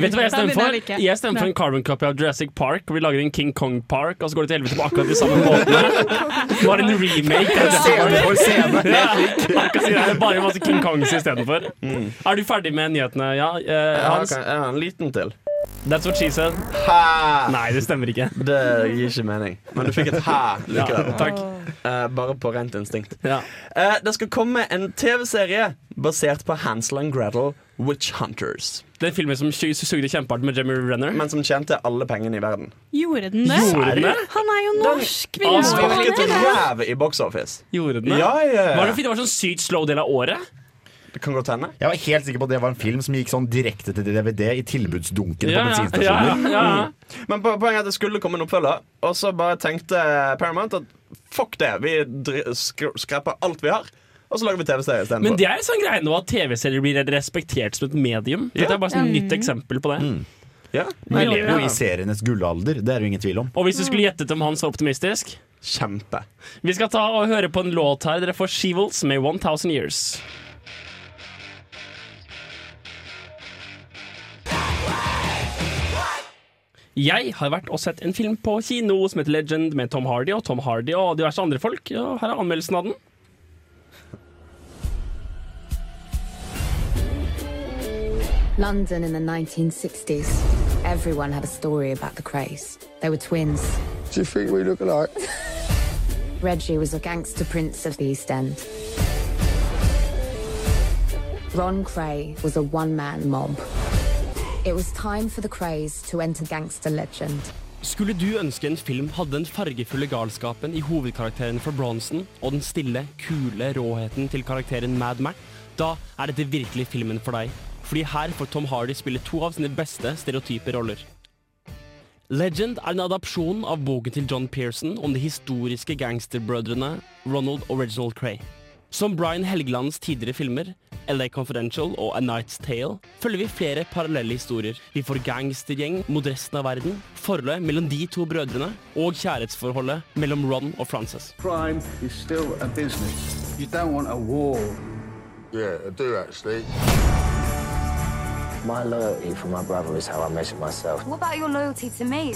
Speaker 3: Vet du hva jeg stemmer for?
Speaker 5: jeg
Speaker 3: stemmer for en carbon copy av Jurassic Park. Vi lager en King Kong Park, og så går det til helvete på akkurat de samme måtene. Det var en remake.
Speaker 6: Scene for scene.
Speaker 3: Ja, er bare masse King Kongs istedenfor. Er du ferdig med nyhetene? Ja, eh, Hans?
Speaker 4: ok, jeg har en liten til.
Speaker 3: That's what she said.
Speaker 4: Ha!
Speaker 3: Nei, det stemmer ikke.
Speaker 4: Det gir ikke mening. Men du fikk et hæ likevel.
Speaker 3: Ja, takk.
Speaker 4: Uh, bare på rent instinkt.
Speaker 3: Ja.
Speaker 4: Uh, det skal komme en TV-serie basert på Hansel and Gretel Witch Hunters.
Speaker 3: Den filmen som sugde kjempehardt med Jemmy Renner.
Speaker 4: Men som tjente alle pengene i verden.
Speaker 5: Gjorde den det?
Speaker 3: Gjorde den det?
Speaker 5: Han er jo norsk! Han
Speaker 4: Sparket ræv i box office.
Speaker 3: Gjorde den det?
Speaker 4: Ja, ja,
Speaker 3: Var det
Speaker 4: ja.
Speaker 3: fordi det var sånn sykt slow del av året?
Speaker 4: Det kan godt hende.
Speaker 6: Jeg var helt sikker på at det var en film som gikk sånn direkte til DVD i tilbudsdunken
Speaker 3: Ja,
Speaker 6: på
Speaker 3: ja, ja,
Speaker 6: bensinstasjoner.
Speaker 3: ja.
Speaker 4: Men po- poenget er at det skulle komme en oppfølger, og så bare tenkte Paramount at fuck det, vi skreper alt vi har, og så lager vi TV-serie
Speaker 3: Men det er en sånn greie nå at TV-serier blir respektert som et medium. Dette er bare sånn et nytt eksempel på det.
Speaker 4: Ja.
Speaker 6: Vi lever jo i serienes gullalder, det er det jo ingen tvil om.
Speaker 3: Og hvis du skulle gjettet om han så optimistisk
Speaker 4: Kjempe.
Speaker 3: Vi skal ta og høre på en låt her. Dere får She-Wolves med 1000 Years. Jeg har vært og sett en film på kino som heter Legend med Tom Hardy og Tom Hardy og diverse andre folk. Ja, her er anmeldelsen av den.
Speaker 10: London in the 1960s. Everyone had a story about the craze. They were twins.
Speaker 11: Do you think we look alike?
Speaker 10: Reggie was a gangster prince of the East End. Ron Cray was a one man mob. It was time for the craze to enter gangster legend.
Speaker 3: Skulle du ønske en film hadde den fargefulle galskapen i hovedkarakteren fra Bronson og den stille, kule råheten til karakteren Mad Mac, da er dette virkelig filmen for deg. Fordi her får Tom Hardy spille to av sine beste stereotype roller. Legend er en adopsjon av boken til John Pearson om de historiske gangsterbrødrene Ronald og Reginald Cray. Som Brian Helgelands tidligere filmer, LA Confidential og A Night's Tale, følger vi flere parallelle historier. Vi får gangstergjeng mot resten av verden, forholdet mellom de to brødrene og kjærlighetsforholdet mellom Ron og Frances.
Speaker 2: Crime is still a business. You don't want a war.
Speaker 11: Yeah, I do actually.
Speaker 12: My loyalty for my brother is how I measure myself.
Speaker 10: What about your loyalty to me?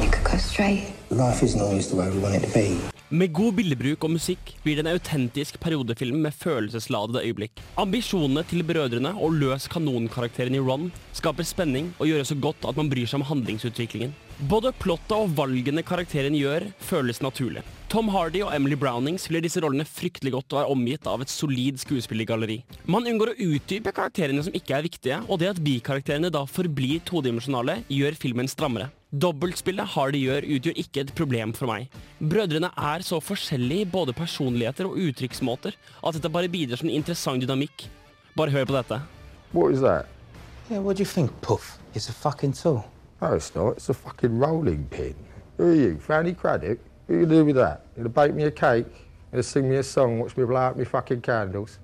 Speaker 10: You could go straight.
Speaker 12: Life isn't always the way we want it to be.
Speaker 3: Med god bildebruk og musikk blir det en autentisk periodefilm med følelsesladede øyeblikk. Ambisjonene til brødrene og løs kanonkarakteren i Ron skaper spenning og gjør det så godt at man bryr seg om handlingsutviklingen. Både plottet og valgene karakteren gjør, føles naturlig. Tom Hardy og Emily Browning spiller disse rollene fryktelig godt og er omgitt av et solid skuespillergalleri. Man unngår å utdype karakterene som ikke er viktige, og det at bikarakterene da forblir todimensjonale, gjør filmen strammere. Dobbeltspillet Hardy gjør, utgjør ikke et problem for meg. Brødrene er så forskjellige i både personligheter og uttrykksmåter at dette bare bidrar som en interessant dynamikk. Bare hør på dette.
Speaker 11: What is that?
Speaker 12: Yeah, what do you think, Puff? It's a fucking tool.
Speaker 11: No, it's not. It's a fucking rolling pin. Who are you, Fanny Craddock? What you do with that? You gonna bake me a cake? You gonna sing me a song, watch me blow out me fucking candles?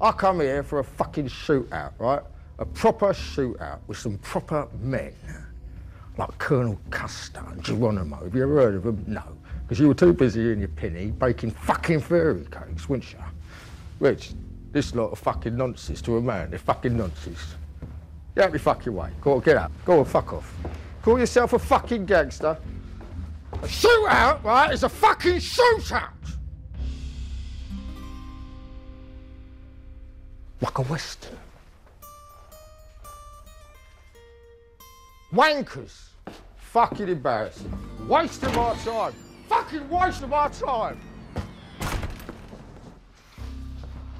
Speaker 11: I come here for a fucking shootout, right? A proper shootout with some proper men. Like Colonel Custer and Geronimo. Have you ever heard of them? No. Because you were too busy in your pinny baking fucking fairy cakes, weren't you? Rich, this lot of fucking nonsense to a man. They're fucking nonsense. Get out me fucking way. Go on, get out. Go on, fuck off. Call yourself a fucking gangster. A shootout, right, is a fucking shootout! Like a western. Wankers. Fucking embarrassing. Waste of our time. Fucking waste of our time.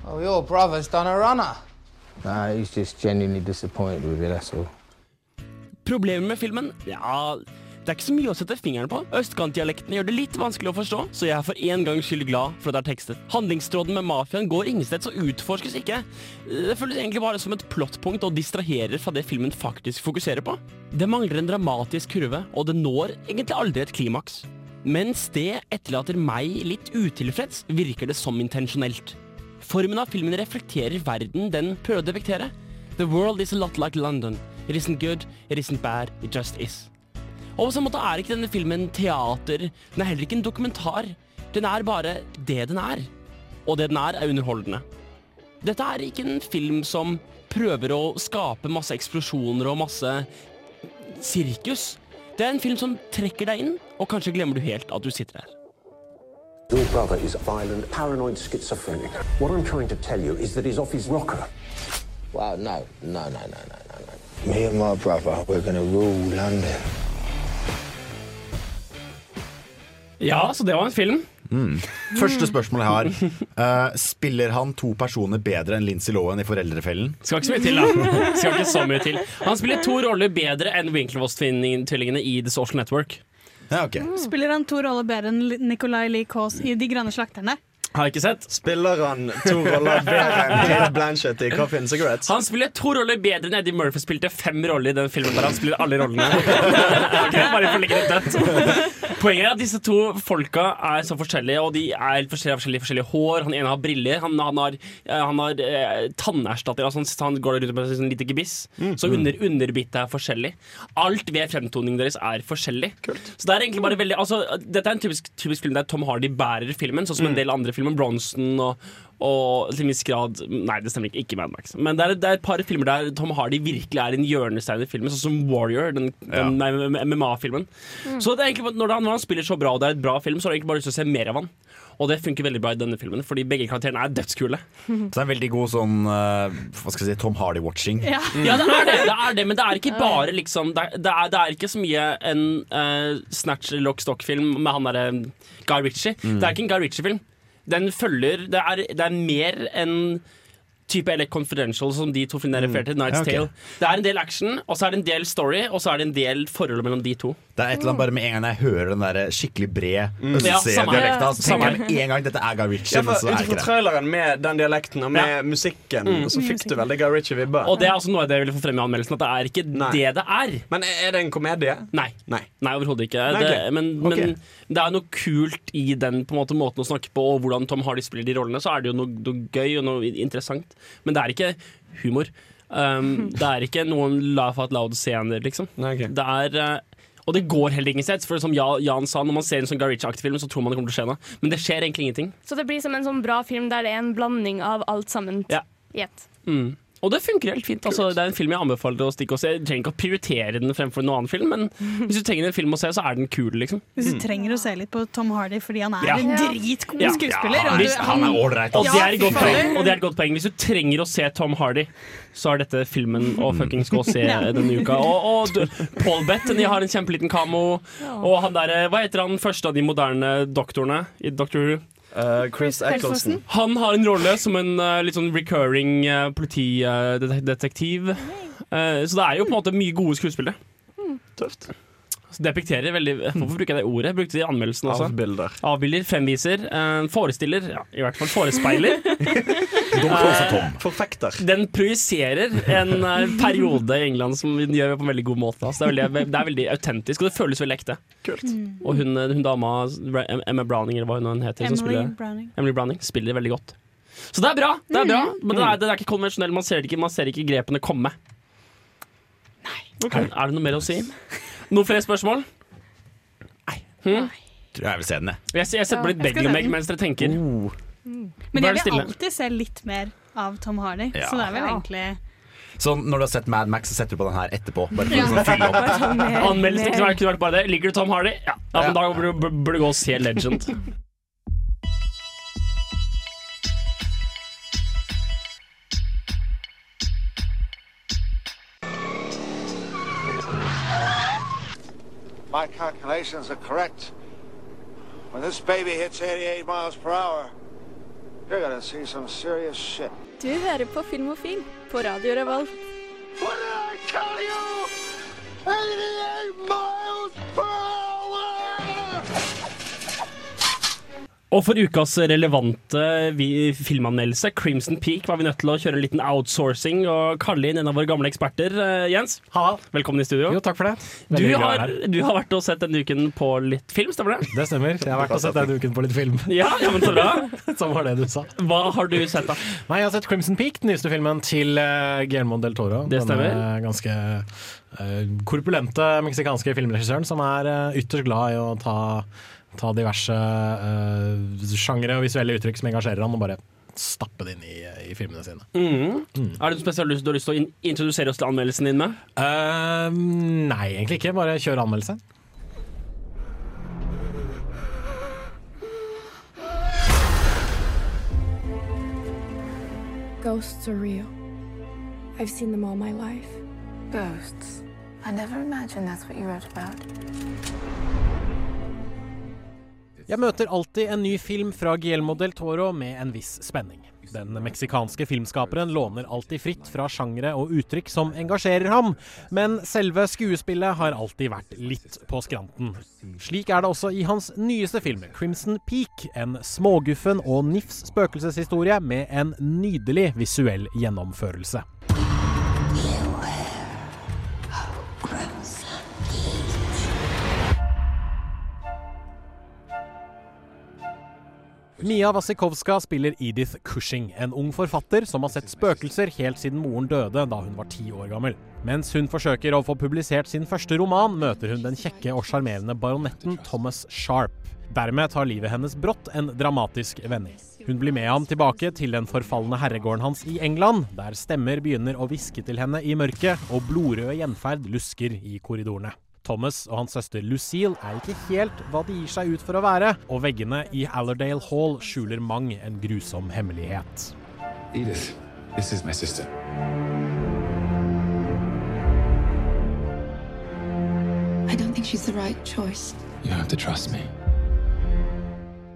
Speaker 12: Oh, your brother's done a runner. Nah, he's just genuinely disappointed with you, that's all.
Speaker 3: Problemet med filmen? Ja, det er ikke så mye å sette fingeren på. Østkantdialektene gjør det litt vanskelig å forstå, så jeg er for en gangs skyld glad for at det er tekstet. Handlingstråden med mafiaen går ingensteds og utforskes ikke. Det føles egentlig bare som et plottpunkt og distraherer fra det filmen faktisk fokuserer på. Det mangler en dramatisk kurve, og det når egentlig aldri et klimaks. Mens det etterlater meg litt utilfreds, virker det som intensjonelt. Formen av filmen reflekterer verden den prøver å depektere. The world is a lot like London. It isn't good, it isn't bad, it just is. Og på samme måte er ikke denne filmen teater, den er heller ikke en dokumentar. Den er bare det den er. Og det den er, er underholdende. Dette er ikke en film som prøver å skape masse eksplosjoner og masse sirkus. Det er en film som trekker deg inn, og kanskje glemmer du helt at du sitter her.
Speaker 13: Your brother is violent, paranoid schizophrenic. What I'm trying to tell you is that he's off his rocker.
Speaker 12: Well, no, no, no, no, no, no, no. Me and my brother, we're gonna rule London.
Speaker 3: Ja, så det var en film.
Speaker 6: Mm. Første spørsmål jeg har. Uh, spiller han to personer bedre enn Lindsay Lohan i Foreldrefellen?
Speaker 3: Skal ikke så mye til, da. Skal ikke så mye til. Han spiller to roller bedre enn Winklevoss-tvillingene i The Social Network.
Speaker 6: Ja, okay.
Speaker 5: Spiller han to roller bedre enn Nicolay Lee Kaas i De grønne slakterne?
Speaker 3: Har jeg ikke sett.
Speaker 4: Spiller han to roller bedre enn Kate Blanchett i Coffee and Cigarettes?
Speaker 3: Han spiller to roller bedre enn Eddie Murphy spilte fem roller i den filmen der han spiller alle rollene. Ok, bare for å legge det dødt. Poenget er at disse to folka er så forskjellige, og de er forskjellige, forskjellige, forskjellige hår. Han ene har briller, han, han har, eh, han har eh, tannerstatter. Altså, han går rundt med et sånn lite gebiss. Så under, underbittet er forskjellig. Alt ved fremtoningen deres er forskjellig. Kult. Så det er egentlig bare veldig altså, Dette er en typisk, typisk film der Tom Hardy bærer filmen, sånn som en del andre filmer. Bronson og, og til en viss grad Nei, det stemmer ikke. Ikke Mad Max. Men det er, det er et par filmer der Tom Hardy virkelig er en hjørnestein i filmen, sånn som Warrior, den, den nei, MMA-filmen. Så det er egentlig, når han, når han spiller så bra, og det er et bra film, så har jeg egentlig bare lyst til å se mer av han. Og det funker veldig bra i denne filmen, fordi begge karakterene er dødskule.
Speaker 6: Så det er en veldig god sånn eh, Hva skal jeg si, Tom Hardy-watching.
Speaker 3: Ja. ja, det er det, det er det, men det er ikke bare liksom Det er, det er, det er ikke så mye en uh, Snatch Lock Stock-film med han derre Guy Ritchie.
Speaker 6: Mm.
Speaker 3: Det er ikke en Guy Ritchie-film. Den følger Det er, det er mer en type LA Confidential som de to filmene refererte til. Night's. Tale. Det er en del action, og så er det en del story, og så er det en del forhold mellom de to.
Speaker 6: Det er et eller annet bare med en gang jeg hører den der skikkelig bred
Speaker 3: Mm.
Speaker 6: Østse-dialekta, så tenker jeg med en gang dette er Guy Ritchie.
Speaker 4: Ja, Ut
Speaker 6: det
Speaker 4: fra traileren med den dialekten og med musikken,
Speaker 3: Mm.
Speaker 4: så fikk du veldig Guy Ritchie-vibber.
Speaker 3: Og det er også noe av det jeg ville få frem i anmeldelsen, at det er ikke det det er.
Speaker 4: Men er det en komedie?
Speaker 3: Nei.
Speaker 4: Nei.
Speaker 3: Nei, overhodet ikke.
Speaker 4: Nei,
Speaker 3: Det, men,
Speaker 4: okay.
Speaker 3: men det er noe kult i den på en måte, måten å snakke på, og hvordan Tom Hardy spiller de rollene. Så er det jo noe, noe gøy og noe interessant. Men det er ikke humor. Um, det er ikke noen laugh out loud-scener, liksom. Det er eh, og det går heller ingen steds. For som Jan sa, når man ser en sånn Guy Ritchie-aktig film, så tror man det kommer til å skje noe. Men det skjer egentlig ingenting.
Speaker 7: Så det blir som en sånn bra film der det er en blanding av alt sammen
Speaker 3: Ja.
Speaker 7: i ett.
Speaker 3: Mm. Og det funker helt fint. Altså, det er en film jeg anbefaler å stikke og se. Jeg trenger ikke å prioritere den fremfor noen annen film, men hvis du trenger en film å se, så er den kul, liksom.
Speaker 5: Hvis du trenger å se litt på Tom Hardy fordi han er
Speaker 3: Ja.
Speaker 5: en dritgod
Speaker 3: Ja.
Speaker 5: skuespiller.
Speaker 3: Ja, hvis- han er
Speaker 6: ålreit,
Speaker 3: Og
Speaker 5: Ja,
Speaker 3: det er et godt poeng. Og det er et godt poeng. Hvis du trenger å se Tom Hardy, så er dette filmen å fuckings gå og se denne uka. Og, og du, Paul Bettany har en kjempeliten kamo. Og han der, hva heter han første av de moderne doktorene i Doctor Who?
Speaker 4: Chris Eccleston.
Speaker 3: Han har en rolle som en uh, litt sånn recurring uh, politidetektiv. Eh, så det er jo på en måte mye gode skuespillere.
Speaker 4: Tøft.
Speaker 3: Depekterer veldig Hvorfor bruker jeg det ordet? Brukte det i anmeldelsen også.
Speaker 4: Avbilder.
Speaker 3: Avbilder, fremviser, eh, forestiller, ja, i hvert fall forespeiler.
Speaker 4: Forfekter.
Speaker 3: Den projiserer en eh, periode i England som den gjør på en veldig god måte. Altså, det, er veldig, det er veldig autentisk, og det føles veldig ekte.
Speaker 4: Kult.
Speaker 3: Og hun, eh, hun dama, Emma Browning, eller hva hun heter, som
Speaker 5: Emily
Speaker 3: spiller,
Speaker 5: Browning.
Speaker 3: Emily Browning, spiller veldig godt. Så det er bra, det er bra men det er, det er ikke konvensjonell. Man ser ikke, man ser ikke grepene komme. Er, er det noe mer å si? Noen flere spørsmål? Nei. Hmm?
Speaker 6: Tror jeg vil se den, jeg.
Speaker 3: Jeg, jeg setter på litt Beglemeg mens dere tenker.
Speaker 5: Men jeg vil
Speaker 3: stille.
Speaker 5: alltid se litt mer av Tom Hardy,
Speaker 6: Ja.
Speaker 5: så det er vel
Speaker 7: Ja.
Speaker 5: egentlig
Speaker 6: Så når du har sett Mad Max, så setter du på den her etterpå. Bare for å sånn fylle opp.
Speaker 7: Sånn
Speaker 3: Anmeldelsen
Speaker 7: mer-
Speaker 3: kunne vært- kunne vært bare det. Liker du Tom Hardy? Ja, ja men da burde du gå og se Legend.
Speaker 14: My calculations are correct. When this baby hits 88 miles per hour, you're gonna see some serious shit.
Speaker 15: Du hører på Filmofil på Radio Revolt.
Speaker 14: What did I tell you? 88 miles per hour!
Speaker 3: Og for ukas relevante filmanmeldelse, Crimson Peak, var vi nødt til å kjøre en liten outsourcing og kalle inn en av våre gamle eksperter. Jens, Jens, velkommen i studio.
Speaker 16: Jo, takk for det.
Speaker 3: Du har, du har vært og sett denne uken på litt film, stemmer det?
Speaker 16: Det stemmer. Jeg har vært og sett denne uken på litt film.
Speaker 3: Ja, ja, men så bra.
Speaker 16: Som var det du sa.
Speaker 3: Hva har du sett, da?
Speaker 16: Nei, Jeg har sett Crimson Peak, den nyeste filmen til uh, Guillermo del Toro.
Speaker 3: Det stemmer.
Speaker 16: Denne ganske eh, korpulente meksikanske filmregissøren som er eh, ytterst glad i å ta, ta diverse uh, sjangre og visuelle uttrykk som engasjerer han, og bare stappe det inn i, i filmene sine.
Speaker 3: Mm. Er det noe spesielt du har lyst til å in introdusere oss til anmeldelsen din med?
Speaker 16: Uh, nei, egentlig ikke. Bare kjør anmeldelse.
Speaker 15: Ghosts are real. I've seen them all my life.
Speaker 10: Ghosts. I never imagined that's what you wrote about.
Speaker 17: Jeg møter alltid en ny film fra Guillermo del Toro med en viss spenning.
Speaker 16: Den meksikanske filmskaperen låner alltid fritt fra sjangre og uttrykk som engasjerer ham, men selve skuespillet har alltid vært litt på skranten. Slik er det også i hans nyeste film, 'Crimson Peak', en småguffen og nifs spøkelseshistorie med en nydelig visuell gjennomførelse. Mia Wasikowska spiller Edith Cushing, en ung forfatter som har sett spøkelser helt siden moren døde da hun var ti år gammel. Mens hun forsøker å få publisert sin første roman, møter hun den kjekke og sjarmerende baronetten Thomas Sharp. Dermed tar livet hennes brått en dramatisk vending. Hun blir med ham tilbake til den forfalne herregården hans i England, der stemmer begynner å hviske til henne i mørket, og blodrøde gjenferd lusker i korridorene. Thomas og hans søster Lucille er ikke helt hva de gir seg ut for å være, og veggene i Allerdale Hall skjuler mang en grusom hemmelighet.
Speaker 17: Edith, this is my sister.
Speaker 15: I don't think she's the right choice.
Speaker 17: You have to trust me.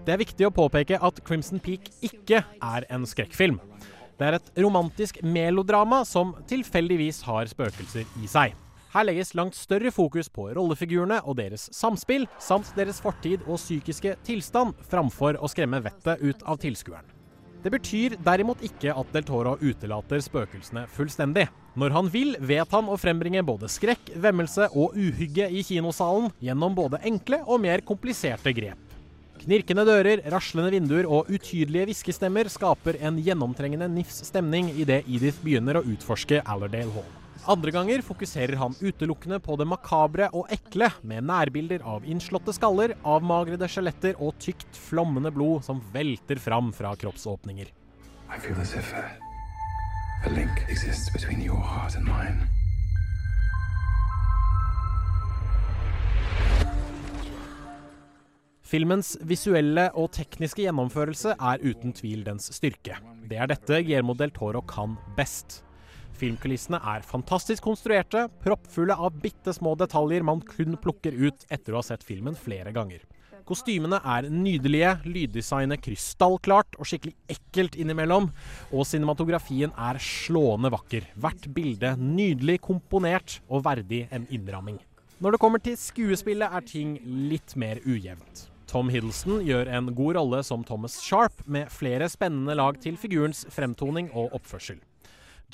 Speaker 16: Det er viktig å påpeke at Crimson Peak ikke er en skrekkfilm. Det er et romantisk melodrama som tilfeldigvis har spøkelser i seg. Her legges langt større fokus på rollefigurene og deres samspill, samt deres fortid og psykiske tilstand, framfor å skremme vettet ut av tilskueren. Det betyr derimot ikke at Del Toro utelater spøkelsene fullstendig. Når han vil, vet han å frembringe både skrekk, vemmelse og uhygge i kinosalen gjennom både enkle og mer kompliserte grep. Knirkende dører, raslende vinduer og utydelige hviskestemmer skaper en gjennomtrengende nifs stemning idet Edith begynner å utforske Allerdale Hall. Andre ganger fokuserer han utelukkende på det makabre og ekle, med nærbilder av innslåtte skaller, avmagrede skjeletter og tykt, flommende blod som velter fram fra kroppsåpninger.
Speaker 17: I feel as if a, a link exists between your heart and mine.
Speaker 16: Filmens visuelle og tekniske gjennomførelse er uten tvil dens styrke. Det er dette Guillermo del Toro kan best. Filmkulissene er fantastisk konstruerte, proppfulle av bitte små detaljer man kun plukker ut etter å ha sett filmen flere ganger. Kostymene er nydelige, lyddesignet krystallklart og skikkelig ekkelt innimellom, og cinematografien er slående vakker. Hvert bilde nydelig komponert og verdig en innramming. Når det kommer til skuespillet, er ting litt mer ujevnt. Tom Hiddleston gjør en god rolle som Thomas Sharp, med flere spennende lag til figurens fremtoning og oppførsel.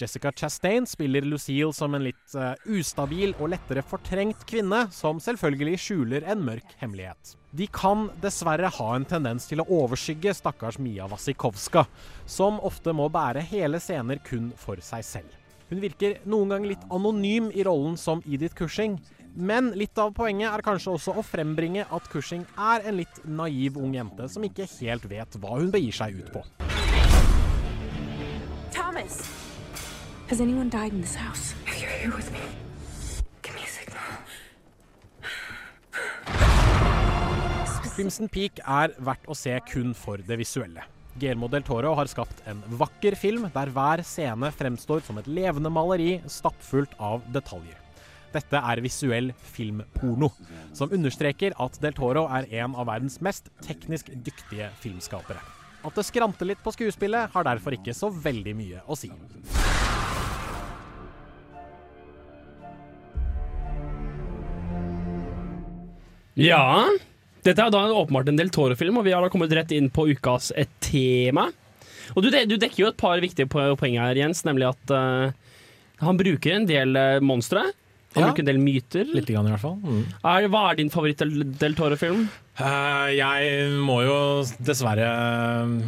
Speaker 16: Jessica Chastain spiller Lucille som en litt uh, ustabil og lettere fortrengt kvinne, som selvfølgelig skjuler en mørk hemmelighet. De kan dessverre ha en tendens til å overskygge stakkars Mia Wasikowska, som ofte må bære hele scener kun for seg selv. Hun virker noen gang litt anonym i rollen som Edith Cushing, men litt av poenget er kanskje også å frembringe at Cushing er en litt naiv ung jente som ikke helt vet hva hun begir seg ut på.
Speaker 15: Thomas! Has anyone died in this house? If you're here with me, give me a signal.
Speaker 16: Crimson Peak er verdt å se kun for det visuelle. Guillermo del Toro har skapt en vakker film der hver scene fremstår som et levende maleri stappfullt av detaljer. Dette er visuell filmporno, som understreker at del Toro er en av verdens mest teknisk dyktige filmskapere. At det skranter litt på skuespillet, har derfor ikke så veldig mye å si.
Speaker 3: Ja. Dette er da åpenbart en Del Toro-film, og vi har da kommet rett inn på ukas et tema. Og du, du dekker jo et par viktige po- poeng her, Jens, nemlig at uh, han bruker en del uh, monstre. Han
Speaker 16: Ja.
Speaker 3: bruker en del myter.
Speaker 16: Litt grann i hvert fall. Mm.
Speaker 3: Er, hva er din favoritt Del, Del Toro-film?
Speaker 16: Eh, jeg må jo dessverre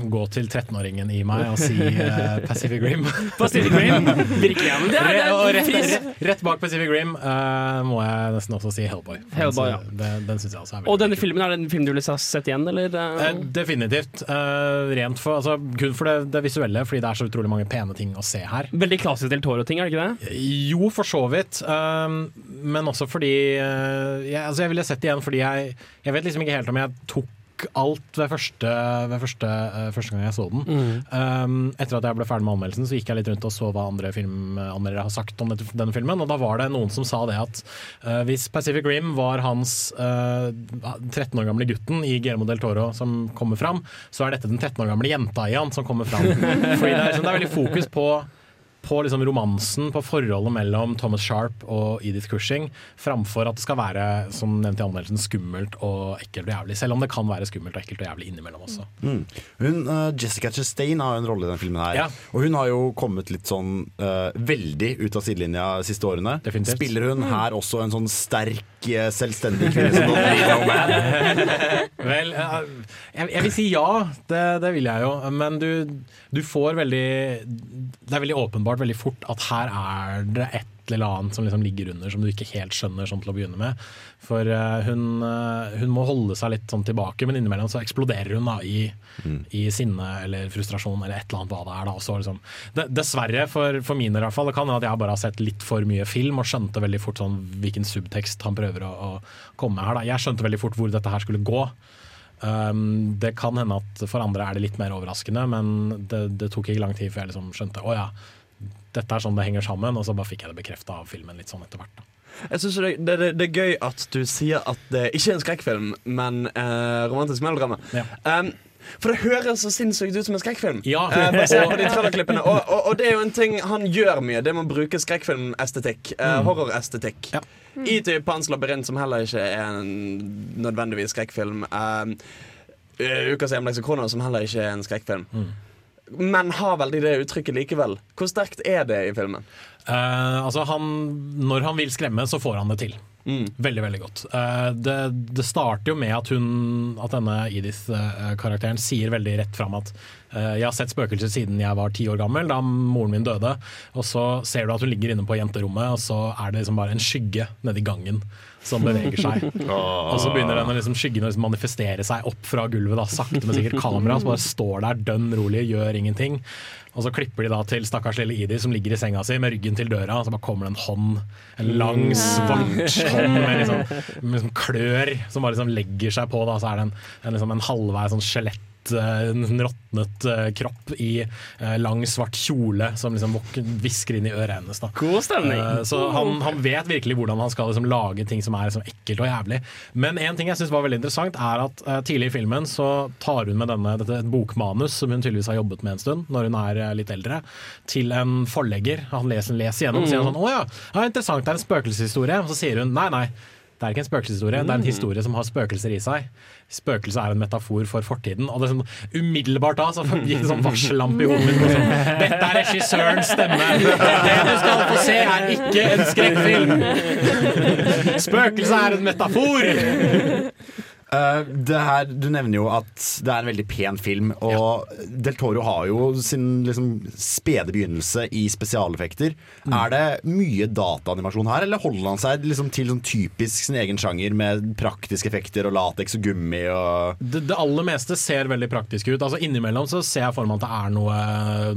Speaker 16: gå til 13-åringen i meg og si eh, Pacific Rim.
Speaker 3: Pacific Rim? Virkelig, ja, det er- det er
Speaker 16: rett, rett, rett bak Pacific Rim uh, må jeg nesten også si Hellboy.
Speaker 3: Hellboy, ja.
Speaker 16: Den, den synes jeg også er veldig
Speaker 3: Og denne filmen, er det en film du ville ha sett igjen, eller?
Speaker 16: Uh, definitivt. Uh, rent for, altså, kun for det, det visuelle, fordi det er så utrolig mange pene ting å se her.
Speaker 3: Veldig klassisk Del Toro-ting, er det ikke det?
Speaker 16: Jo, for så vidt. Men også fordi jeg, altså jeg ville sett det igjen fordi jeg, jeg vet liksom ikke helt om jeg tok alt ved første, ved første, eh, første gang jeg så den.
Speaker 3: Mm.
Speaker 16: Um, etter at jeg ble ferdig med anmeldelsen, så gikk jeg litt rundt og så hva andre filmanmeldere har sagt om dette, denne filmen. Og da var det noen som sa det at uh, hvis Pacific Rim var hans uh, 13 år gamle gutten i Guillermo del Toro som kommer fram, så er dette den 13 år gamle jenta i han som kommer fram. Fordi det er, liksom, det er veldig fokus på på liksom romansen, på forholdet mellom Thomas Sharp og Edith Cushing, framfor at det skal være som nevnt i anmeldelsen, skummelt og ekkelt og jævlig. Selv om det kan være skummelt og ekkelt og jævlig innimellom også.
Speaker 6: Mm. Hun, uh, Jessica Chastain har jo en rolle i denne filmen her.
Speaker 16: Ja.
Speaker 6: Og hun har jo kommet litt sånn uh, veldig ut av sidelinja de siste årene.
Speaker 16: Definitivt.
Speaker 6: Spiller hun her også en sånn sterk, eh, selvstendig kvinne som?
Speaker 16: Vel, eh, jeg vil si ja, det, det vil jeg jo. Men du, du får veldig Det er veldig åpenbart veldig fort at her er det et eller annet som liksom ligger under som du ikke helt skjønner sånn til å begynne med. For uh, hun, uh, hun må holde seg litt sånn tilbake, men innimellom så eksploderer hun da i, i sinne eller frustrasjon eller et eller annet hva det er. da. også, liksom, det, dessverre, for, for mine i hvert fall, det kan hende at jeg bare har sett litt for mye film og skjønte veldig fort sånn hvilken subtekst han prøver å, å komme med her. da. Jeg skjønte veldig fort hvor dette her skulle gå. Um, det kan hende at for andre er det litt mer overraskende, men det, det tok ikke lang tid før jeg liksom skjønte å ja, dette er sånn det henger sammen, og så bare fikk jeg det bekrefta av filmen litt sånn etter hvert. da.
Speaker 4: Jeg synes det, det, det, det er gøy at du sier at det ikke er en skrekkfilm, men eh, romantisk melodrama. Um, for det høres så sinnssykt ut som en skrekkfilm.
Speaker 16: Ja.
Speaker 4: Eh, basert på de trailerklippene. Og, og, og det er jo en ting han gjør mye. Det med å bruke skrekkfilmestetikk. Eh,
Speaker 16: Mm.
Speaker 4: Horrorestetikk. I type Hans labyrint, som heller ikke er en nødvendigvis skrekkfilm. Uh, Ukas hjemlekse kroner, som heller ikke er en skrekkfilm. Men har veldig det uttrykket likevel. Hvor sterkt er det i filmen?
Speaker 16: Uh, altså han, når han vil skremme, så får han det til. Veldig, veldig godt. Uh, det, det starter jo med at hun, at denne Edith-karakteren sier veldig rett fram at eh, jeg har sett spøkelser siden jeg var ti år gammel, da moren min døde. Og så ser du at hun ligger inne på jenterommet, og så er det liksom bare en skygge nedi gangen som beveger seg. Og så begynner den å liksom skyggen å liksom manifestere seg opp fra gulvet, da, sakte, men sikkert. Kamera som bare står der dønn rolig, gjør ingenting. Og så klipper de da til stakkars lille Idi som ligger i senga si med ryggen til døra. Og så bare kommer det en hånd, en lang, svart hånd med liksom, med liksom klør som bare liksom legger seg på. Da. Så er det en, en, liksom en halvveis sånn skjelett en råtnet eh, kropp i eh, lang, svart kjole som liksom hvisker inn i øret hennes. Da.
Speaker 3: God stemning.
Speaker 16: Eh, så han, han vet virkelig hvordan han skal liksom lage ting som er liksom ekkelt og jævlig. Men en ting jeg synes var veldig interessant, er at eh, tidlig i filmen så tar hun med denne, dette et bokmanus som hun tydeligvis har jobbet med en stund, når hun er eh, litt eldre, til en forlegger. Han leser, leser gjennom og sier sånn Å ja, ja, interessant, det er en spøkelseshistorie. Og så sier hun nei, nei. Det er ikke en spøkelseshistorie, det er en historie som har spøkelser i seg. Spøkelse er en metafor for fortiden. Og det er sånn, umiddelbart da så gikk det sånn varsellampe i hodet mitt. Sånn, Dette er regissørens stemme! Det du skal få se, er ikke en skrekkfilm! Spøkelse er en metafor!
Speaker 6: Det her, du nevner jo at det er en veldig pen film, og Del Toro har jo sin liksom, spede begynnelse i spesialeffekter.
Speaker 16: Mm.
Speaker 6: Er det mye dataanimasjon her, eller holder han seg liksom, til sånn typisk sin egen sjanger med praktiske effekter og lateks og gummi og
Speaker 16: Det, det aller meste ser veldig praktisk ut. Altså Innimellom så ser jeg for meg at det er noe,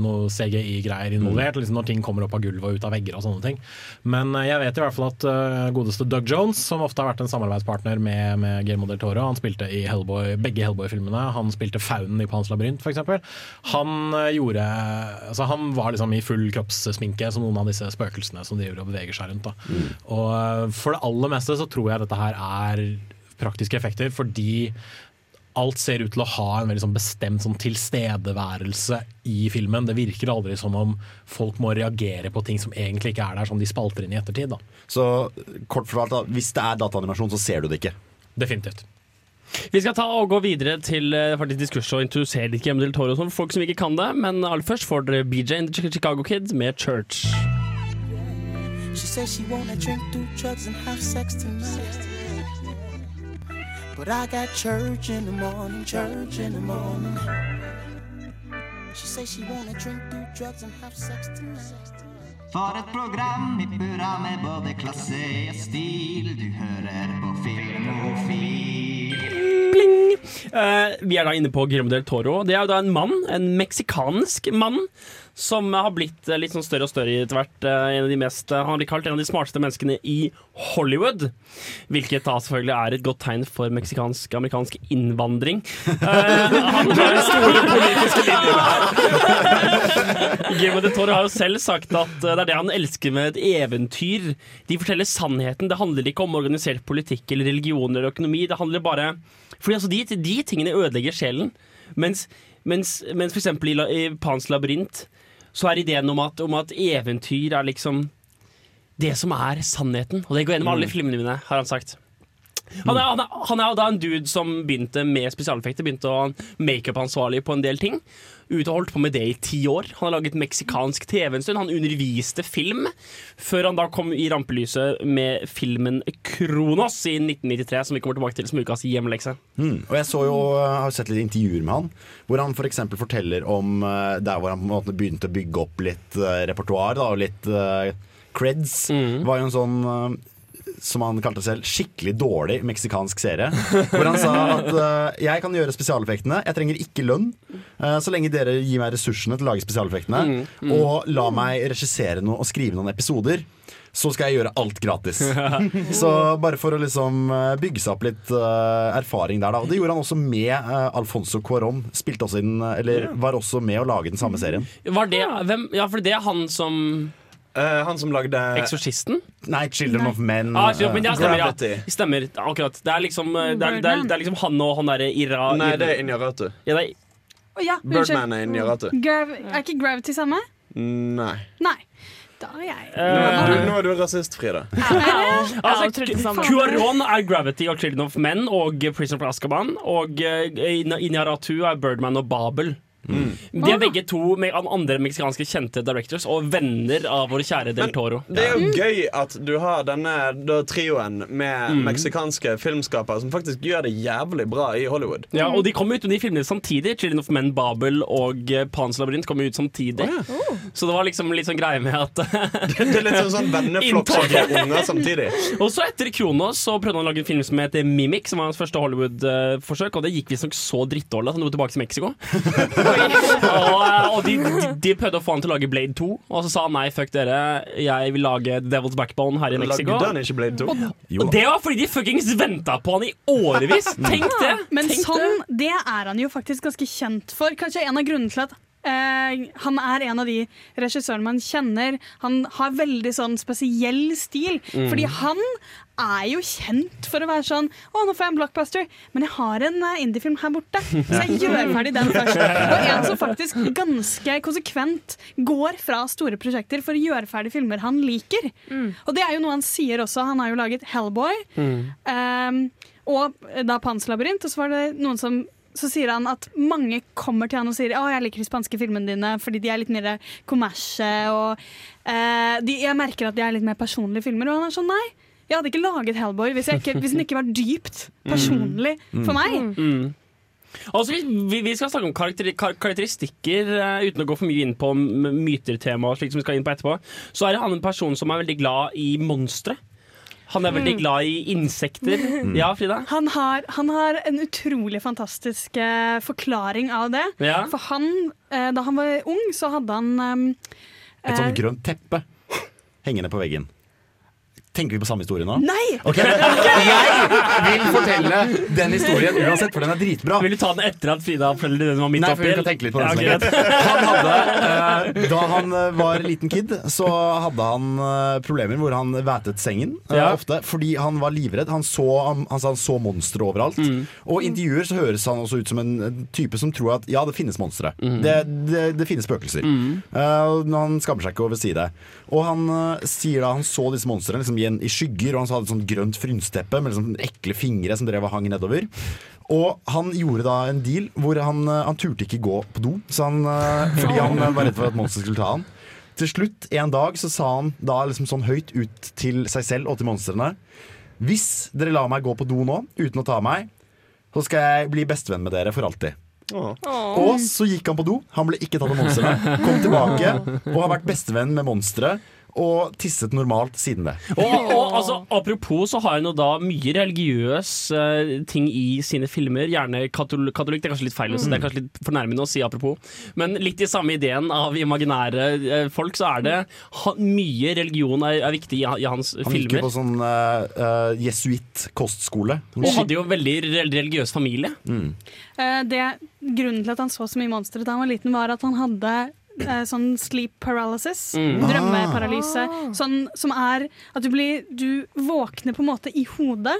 Speaker 16: noe CGI-greier involvert. Liksom når ting kommer opp av gulvet og ut av vegger og sånne ting. Men eh, jeg vet i hvert fall at uh, godeste Doug Jones, som ofte har vært en samarbeidspartner med, med Guillermo del Toro, han spilte i Hellboy, begge Hellboy-filmene. Han spilte Faunen i Pans labyrint, f.eks. Han eh, gjorde Altså Han var liksom i full kroppssminke som noen av disse spøkelsene som driver og beveger seg rundt. Da. Og eh, for det aller meste så tror jeg dette her er praktiske effekter, fordi alt ser ut til å ha en veldig sånn bestemt sånn tilstedeværelse i filmen. Det virker aldri som om folk må reagere på ting som egentlig ikke er der, som de spalter inn i ettertid. Da.
Speaker 6: Så kort fortalt, hvis det er dataanimasjon, så ser du det ikke.
Speaker 16: Definitivt.
Speaker 3: Vi skal ta og gå videre til eh, faktisk diskurs og introdusere litt Guillermo del Toro for folk som ikke kan det. Men aller først får dere BJ and the Chicago Kid med Church.
Speaker 18: She says she wanna drink, do drugs, and have sex tonight. But I got church in the morning, church in the morning. She says she wanna drink, do drugs, and have sex tonight.
Speaker 19: For et program i hurra med både klasse og stil. Du hører på Filmofil.
Speaker 3: Bling! Uh, vi er da inne på Guillermo del Toro. Det er jo da en mann, en meksikansk mann, som har blitt eh, litt sånn større og større etter hvert. eh, en av de mest, eh, han blir kalt en av de smarteste menneskene i Hollywood. Hvilket da selvfølgelig er et godt tegn for meksikansk-amerikansk innvandring. uh, han har store politiske linjer her. Guillermo del Toro har jo selv sagt at det er det han elsker med et eventyr. De forteller sannheten. Det handler ikke om organisert politikk eller religion eller økonomi. Det handler bare Fordi altså, de, de tingene ødelegger sjelen. Mens, mens, mens eksempel i, i Pans labyrint så er ideen om at, om at eventyr er liksom det som er sannheten. Og det går gjennom alle filmene mine, har han sagt. Han er, han, er, han er da en dude som begynte med spesialeffekter, begynte å makeup-ansvarlig på en del ting. Ut og holdt på med det i ti år. Han har laget meksikansk TV en stund. Han underviste film, før han da kom i rampelyset med filmen 'Kronos' i 1993, som vi kommer tilbake til som ukas hjemmelekse.
Speaker 6: Mm. Og jeg så jo, jeg har sett litt intervjuer med han, hvor han f.eks. For forteller om eh, der hvor han på en måte begynte å bygge opp litt uh, repertoar og litt creds. creds. var jo en sånn eh, som han kalte selv, skikkelig dårlig meksikansk serie. Hvor han sa at uh, jeg kan gjøre spesialeffektene, jeg trenger ikke lønn. Uh, så lenge dere gir meg ressursene til å lage spesialeffektene,
Speaker 3: Mm, mm.
Speaker 6: og la meg regissere noe og skrive noen episoder. Så skal jeg gjøre alt gratis. Så bare for å liksom eh, bygge seg opp litt uh, erfaring der, da. Og det gjorde han også med uh, Alfonso Cuarón. Spilte også inn, eller var også med å lage den samme serien.
Speaker 3: Var det, hvem, ja, for det er han som
Speaker 4: Han som lagde
Speaker 3: Eksorsisten?
Speaker 6: Nei, Children of Men.
Speaker 3: Ah, uh, men ja, stemmer, ja.
Speaker 4: Gravity.
Speaker 3: stemmer, akkurat. Det er liksom, eh, det er, det er, det er liksom han og han derre Ira...
Speaker 4: Nei, det er Injaratu.
Speaker 3: Ja, det er,
Speaker 5: Å ja,
Speaker 4: Birdman er Injaratu.
Speaker 5: Grav er ikke Gravity samme?
Speaker 4: Nei.
Speaker 5: Nei. Da er jeg
Speaker 4: Nå er du, nå er du rasist, Frida.
Speaker 3: Altså, Cuaron er Gravity og Children of Men og Prison of Azkaban. Og uh, Inyaratu er Birdman og Babel. De er begge to med andre meksikanske kjente directors og venner av vår kjære Del Toro.
Speaker 4: Det er jo gøy at du har denne da, trioen med
Speaker 3: Mm.
Speaker 4: meksikanske filmskapere som faktisk gjør det jævlig bra i Hollywood.
Speaker 3: Ja, og de kom ut med de filmene samtidig. Children of Men, Babel og uh, Pans labyrint kom ut samtidig. Så det var liksom litt sånn greie med at
Speaker 4: Det er litt sånn, sånn venneflokk som får unger samtidig.
Speaker 3: Og så etter Kronos så prøvde han å lage en film som heter Mimic, som var hans første Hollywood-forsøk, og det gikk visstnok så drittdårlig at han dro tilbake til Mexico. og og de, de, de prøvde å få han til å lage Blade 2, og så sa han nei, fuck dere, jeg vil lage Devil's Backbone her i Mexico.
Speaker 4: Lagde han ikke Blade 2?
Speaker 3: Og det var fordi de fuckings venta på han i årevis! Tenk det!
Speaker 5: Men
Speaker 3: Tenk
Speaker 5: sånn, det er han jo faktisk ganske kjent for. Kanskje en av grunnene til at eh, han er en av de regissørene man kjenner. Han har veldig sånn spesiell stil.
Speaker 20: Mm.
Speaker 5: Fordi han er jo kjent for å være sånn Å, nå får jeg en blockbuster, men jeg har en eh, indiefilm her borte. Så jeg gjør ferdig den først. Og en som faktisk ganske konsekvent går fra store prosjekter for å gjøre ferdig filmer han liker. Og det er jo noe han sier også. Han har jo laget Hellboy. Um, og da Pans labyrint, og så var det noen som så sier han at mange kommer til han og sier Å, jeg liker de spanske filmene dine fordi de er litt mer kommersie. Og eh, de, jeg merker at de er litt mer personlige filmer. Og han er sånn nei. Jeg hadde ikke laget Hellboy hvis, jeg ikke, hvis den ikke var dypt personlig for meg.
Speaker 3: Mm. Altså, vi, vi- skal snakke om karakter, kar karakteristikker uh, uten å gå for mye inn på mytertema, slik som vi skal inn på etterpå. Så er han en person som er veldig glad i monstre. Han er veldig
Speaker 5: Mm.
Speaker 3: glad i insekter. Ja, Frida?
Speaker 5: Han har, han har en utrolig fantastisk eh, forklaring av det.
Speaker 3: Ja.
Speaker 5: For han, eh, da han var ung, så hadde han um,
Speaker 6: Et sånt grønt teppe hengende på veggen. Tenker vi på samme historie nå?
Speaker 5: Nei!
Speaker 6: Okay. Jeg vil fortelle den historien uansett, for den er dritbra.
Speaker 3: Vil du ta den etter at Frida forteller den var midt
Speaker 6: Nei,
Speaker 3: oppi?
Speaker 6: for vi kan tenke litt på den
Speaker 3: Ja.
Speaker 6: Han hadde, eh, da han eh, var liten kid, så hadde han uh, problemer hvor han vætet sengen uh,
Speaker 3: Ja.
Speaker 6: ofte fordi han var livredd. Han så, han, han så monstre overalt.
Speaker 3: Mm.
Speaker 6: Og i intervjuer så høres han også ut som en type som tror at ja, det finnes monstre.
Speaker 3: Mm.
Speaker 6: Det, det, det finnes spøkelser.
Speaker 3: Mm.
Speaker 6: Han skammer seg ikke over å si det. Og han sier da han så disse monstrene liksom, en, i skygger, og han hadde et sånt grønt frynsteppe med liksom, ekle fingre som drev og hang nedover. Og han gjorde da en deal hvor han, eh, han turte ikke gå på do, han, eh, fordi han eh, var redd for at monsteret skulle ta han. Til slutt en dag så sa han da liksom sånn høyt ut til seg selv og til monstrene Hvis dere lar meg gå på do nå uten å ta meg, så skal jeg bli bestevenn med dere for alltid. Og så gikk han på do. Han ble ikke tatt av monstrene. Kom tilbake og har vært bestevenn med monstre. Og tisset normalt siden det.
Speaker 3: Og, og altså, Apropos så har han jo da mye religiøs uh, ting i sine filmer. Gjerne katol katolikk. Det er kanskje litt feil, så det er kanskje litt fornærmende å si apropos. Men litt i samme ideen av imaginære uh, folk, så er det ha, mye religion er, er viktig i, i hans
Speaker 6: Han gikk jo på sånn uh, jesuitt-kostskole.
Speaker 3: Og hadde jo veldig religiøs familie.
Speaker 6: Mm.
Speaker 5: Eh, det, grunnen til at han så så mye monstre da han var liten, var at han hadde eh, sånn sleep paralysis.
Speaker 3: Mm.
Speaker 5: Drømmeparalyse. Sånn som er at du blir Du våkner på en måte i hodet.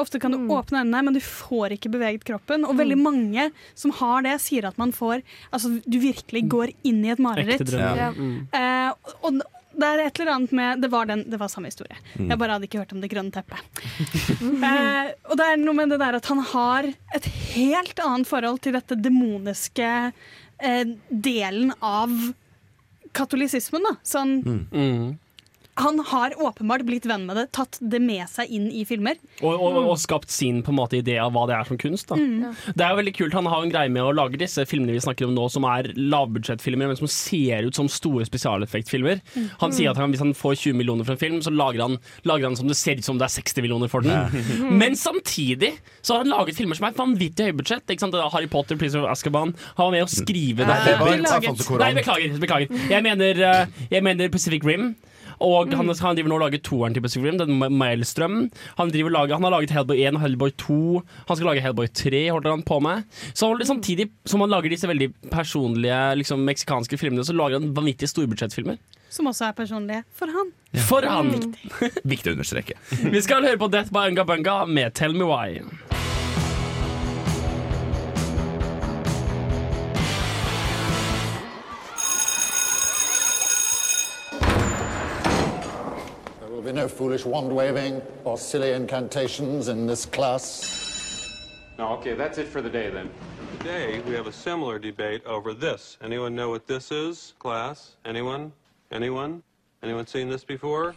Speaker 5: Ofte kan du åpne øynene, men du får ikke beveget kroppen. Og veldig mange som har det, sier at man får Altså, du virkelig går inn i et mareritt. Ja.
Speaker 3: Mm.
Speaker 5: Eh, og det er et eller annet med Det var, den, det var samme historie.
Speaker 3: Mm.
Speaker 5: Jeg bare hadde ikke hørt om det grønne teppet. eh, og det er noe med det der at han har et helt annet forhold til dette demoniske eh, delen av katolisismen. Da. Sånn,
Speaker 3: Mm.
Speaker 5: Han har åpenbart blitt venn med det, tatt det med seg inn i filmer.
Speaker 3: Og, og, og skapt sin på en måte idé av hva det er som kunst. Da.
Speaker 5: Mm.
Speaker 3: Det er jo veldig kult Han har en greie med å lage disse filmene vi snakker om nå, som er lavbudsjettfilmer, men som ser ut som store spesialeffektfilmer.
Speaker 5: Mm.
Speaker 3: Han sier at han, hvis han får 20 millioner for en film, så lager han, lager han som det ser ut som det er 60 millioner for den. Men samtidig så har han laget filmer som er vanvittig høybudsjett. Ikke sant? Harry Potter, Prince of Azkaban. Han var med å skrive
Speaker 6: det
Speaker 3: Nei, beklager. beklager. Jeg, mener, eh, jeg mener Pacific Rim. Og han, han driver nå og lager toeren til Pacific Rim, den Ma- Maelstrøm. Han, lager, han har laget Hellboy 1 og Hellboy 2. Han skal lage Hellboy 3, holder han på med. Så samtidig som han lager disse veldig personlige liksom, meksikanske filmene, så lager han vanvittige storbudsjettfilmer.
Speaker 5: Som også er personlige for han.
Speaker 3: For han!
Speaker 6: Viktig å understreke.
Speaker 3: Vi skal høre på Death by Unga Bunga med Tell Me Why.
Speaker 20: Be no foolish wand waving or silly incantations in this class.
Speaker 21: No, okay, that's it for the day then.
Speaker 22: Today, we have a similar debate over this. Anyone know what this is, class? Anyone? Anyone? Anyone seen this before?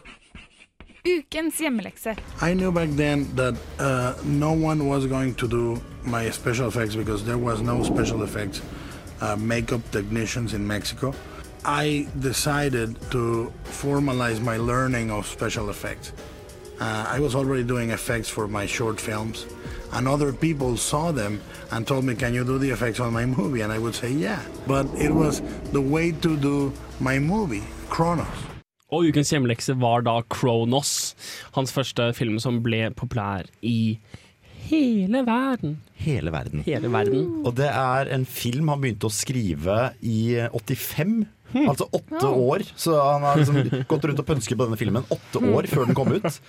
Speaker 23: Ukens hjemmelekse.
Speaker 24: I knew back then that uh, no one was going to do my special effects because there was no special effects uh, makeup technicians in Mexico. I decided to formalize my learning of special effects. Uh, I was already doing effects for my short films, and other people saw them and told me, "Can you do the effects on my movie?" And I would say, "Yeah." But it was the way to do my movie, Kronos.
Speaker 3: Og ukens hjemmelekse var da Kronos, hans første film som ble populær i hele verden.
Speaker 6: Hele verden.
Speaker 3: Hele verden.
Speaker 6: Og det er en film han begynte å skrive i 85. Altså åtte år. Så han har liksom gått rundt og pønsket på denne filmen åtte år før den kom ut.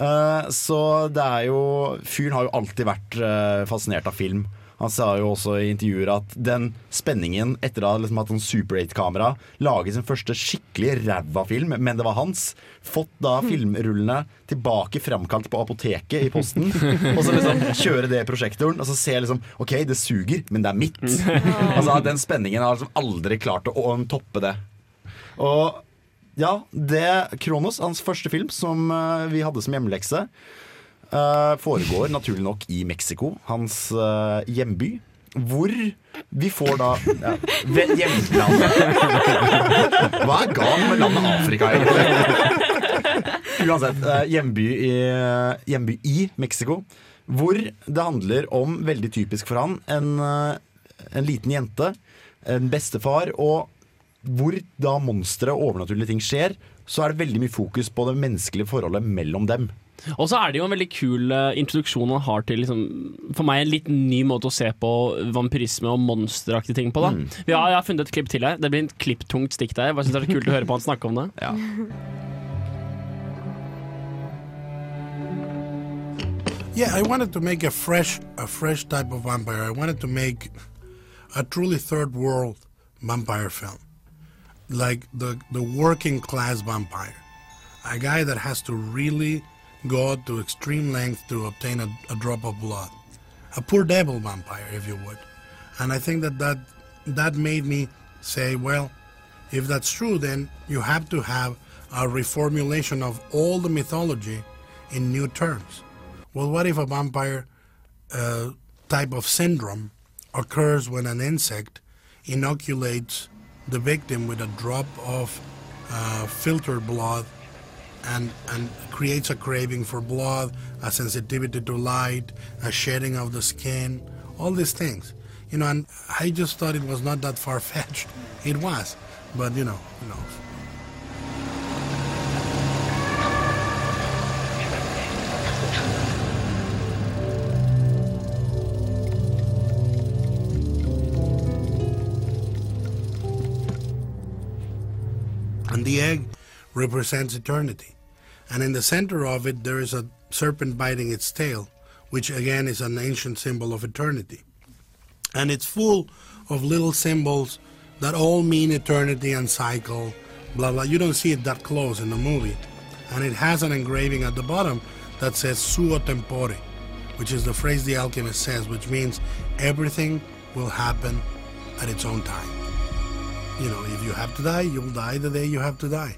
Speaker 6: Uh, så det er jo Fyren har jo alltid vært uh, fascinert av film. Han sa jo også i intervjuer at den spenningen etter ha liksom hatt en Super 8-kamera, laget sin første skikkelig ræva film, men det var hans, fått da filmrullene tilbake framkalt på apoteket i posten, og så liksom kjøre det prosjektoren, og så se liksom OK, det suger, men det er mitt. Altså Den spenningen har liksom aldri klart å, toppe det. Og ja, det Kronos, hans første film som eh, vi hadde som hjemmelekse, foregår naturlig nok i Mexico, hans eh, hjemby. Hvor vi får da ja, hjemlandet. Hva er galt med landet Afrika, egentlig? Uansett, eh, hjemby i, hjemby i Mexico. Hvor det handler om, veldig typisk for han, en, eh, en liten jente, en bestefar, og hvor da monstre og overnaturlige ting skjer, så er det veldig mye fokus på det menneskelige forholdet mellom dem.
Speaker 3: Og så er det jo en veldig kul eh, introduksjon han har til liksom, for meg en litt ny måte å se på vampyrisme og monsteraktige ting på. da
Speaker 6: Mm.
Speaker 3: Vi har, Jeg har funnet et klipp til her. Det blir en klipptungt stikk der. Jeg bare synes det er kult å høre på han snakke om det.
Speaker 24: Yeah, I wanted to make a fresh, a fresh type of vampire. I wanted to make a truly third world vampire film, like the the working class vampire, a guy that has to really go to extreme length to obtain a, a drop of blood, a poor devil vampire, if you would. And I think that that that made me say, well, if that's true, then you have to have a reformulation of all the mythology in new terms. Well, what if a vampire uh, type of syndrome occurs when an insect inoculates the victim with a drop of uh, filtered blood and, and creates a craving for blood, a sensitivity to light, a shedding of the skin, all these things. You know, and I just thought it was not that far fetched. It was, but you know, who knows. And the egg represents eternity. And in the center of it, there is a serpent biting its tail, which again is an ancient symbol of eternity. And it's full of little symbols that all mean eternity and cycle, blah, blah. You don't see it that close in the movie. And it has an engraving at the bottom that says suo tempore, which is the phrase the alchemist says, which means everything will happen at its own time. You know, if you have to die, you'll die the day you have to die.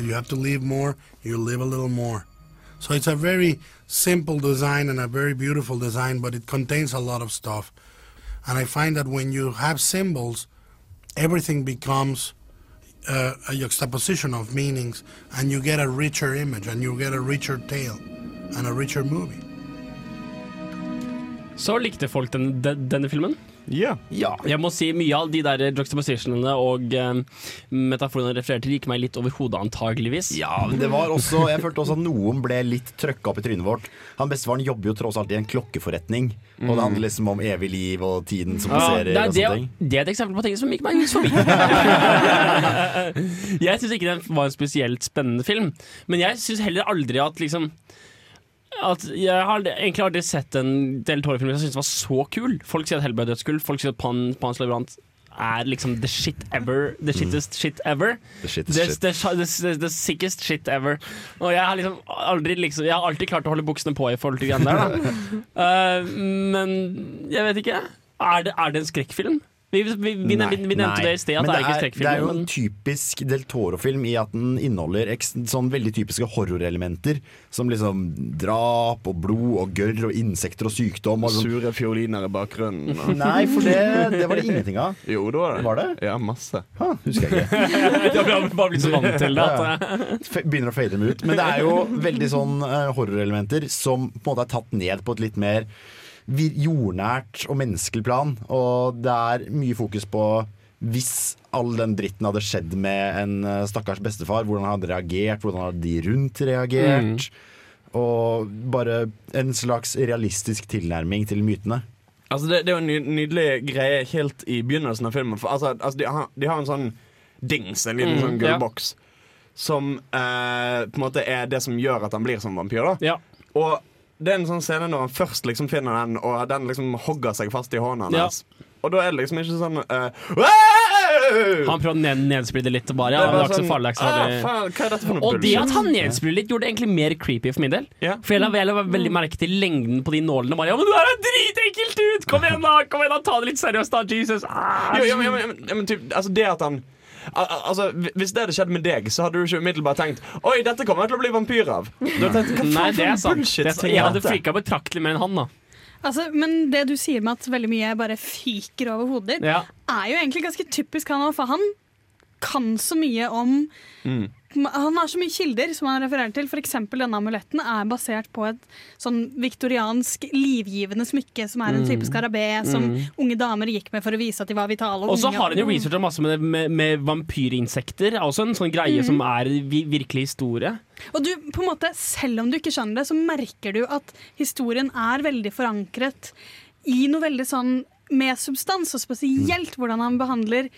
Speaker 24: If you have to live more, you'll live a little more. So it's a very simple design and a very beautiful design, but it contains a lot of stuff. And I find that when you have symbols, everything becomes uh, a juxtaposition of meanings, and you get a richer image, and you get a richer tale, and a richer movie.
Speaker 3: Så likte folk den, den, denne filmen?
Speaker 4: Ja.
Speaker 3: Jeg må si mye av de der juxtapositionene og um, metaforene jeg refererer til, gikk meg litt over hodet, antageligvis.
Speaker 6: Ja, men det var også, Jeg følte også at noen ble litt trøkka opp i trynet vårt. Han Bestefaren jobber jo tross alt i en klokkeforretning. Og det handler liksom om evig liv og tiden som
Speaker 3: Ja,
Speaker 6: passerer.
Speaker 3: det, er, det, det er et eksempel på ting som gikk meg litt forbi. jeg syns ikke den var en spesielt spennende film, men jeg syns heller aldri at liksom at Jeg har egentlig aldri sett en Del Toro-film jeg syns var så kul. Folk sier at Hellberg er dødskul. Folk sier at Pan, Pans Leverant er liksom the shit ever. The shittest shit ever.
Speaker 6: The shit.
Speaker 3: the, the, the, sickest shit ever. Og jeg har liksom aldri liksom Jeg har alltid klart å holde buksene på i forhold til greiene der. Eh, men jeg vet ikke. Er det, er det en skrekkfilm? Vi, vi, vi, nei, vi, nevnte
Speaker 6: Nei.
Speaker 3: det i sted, det er ikke
Speaker 6: det er jo en typisk Del Toro-film i at den inneholder sånn veldig typiske horrorelementer. Som liksom drap og blod og gørr og insekter og sykdom. Og sånn.
Speaker 4: Sure fioliner i bakgrunnen. og-
Speaker 6: Nei, for det, det var det ingenting av.
Speaker 4: Jo, det var det.
Speaker 6: Var det?
Speaker 4: Ja, masse.
Speaker 6: husker jeg ikke.
Speaker 3: Jeg har bare blitt så vant til det.
Speaker 6: Begynner å fade dem ut. Men det er jo veldig sånn eh, horrorelementer som på en måte er tatt ned på et litt mer jordnært og menneskelig plan. Og det er mye fokus på hvis all den dritten hadde skjedd med en eh, stakkars bestefar, hvordan han hadde reagert, hvordan hadde de rundt reagert. Og bare en slags realistisk tilnærming til mytene.
Speaker 4: Altså det, det er jo en nydelig greie helt i begynnelsen av filmen. For, altså, altså, de, har, de har en sånn dings, en liten
Speaker 3: Mm,
Speaker 4: sånn
Speaker 3: ja.
Speaker 4: som eh, på en måte er det som gjør at han blir som vampyr. da Og det er en sånn scene når han først liksom finner den, og den liksom hogger seg fast i hånden
Speaker 3: Ja.
Speaker 4: Og da er det liksom ikke sånn uh,
Speaker 3: Han prøver å ned, litt. Bare, ja, det var
Speaker 4: sånn,
Speaker 3: farlig.
Speaker 4: «Ah,
Speaker 3: farlig».
Speaker 4: faen, hva er dette for noe
Speaker 3: og det at han nedspiller litt, gjorde det egentlig mer creepy for min del. For jeg la, jeg la veldig merke til lengden på de nålene. Bare, ja, men du er dritekkelt ut! Kom igjen, da! Kom igjen da, Ta det litt seriøst, da! Jesus! Ah.
Speaker 4: Jo, ja, men, ja, men, ja, men typ, altså det at han Altså, Hvis det hadde skjedd med deg, så hadde du ikke umiddelbart tenkt Oi, dette kommer jeg til å bli vampyr av. Du hadde tenkt, Hva faen
Speaker 3: Nei, det er
Speaker 4: for
Speaker 3: sant.
Speaker 4: bullshit
Speaker 3: Det er, jeg hadde frika betraktelig mer enn han, da.
Speaker 5: Altså, men det du sier med at veldig mye bare fyker over hodet ditt,
Speaker 3: Ja.
Speaker 5: er jo egentlig ganske typisk han òg, for han kan så mye om Han har så mye kilder som han refererer til. F.eks. denne amuletten er basert på et sånn viktoriansk livgivende smykke som er en
Speaker 3: Mm.
Speaker 5: type skarabé som
Speaker 3: Mm.
Speaker 5: unge damer gikk med for å vise at de var vitale.
Speaker 3: Og så har han jo researcha masse med, med, med vampyrinsekter. Er Også en sånn greie
Speaker 5: mm.
Speaker 3: som er vi, virkelig historie.
Speaker 5: Og du, på en måte, selv om du ikke skjønner det, så merker du at historien er veldig forankret i noe veldig sånn med substans, og spesielt hvordan han behandler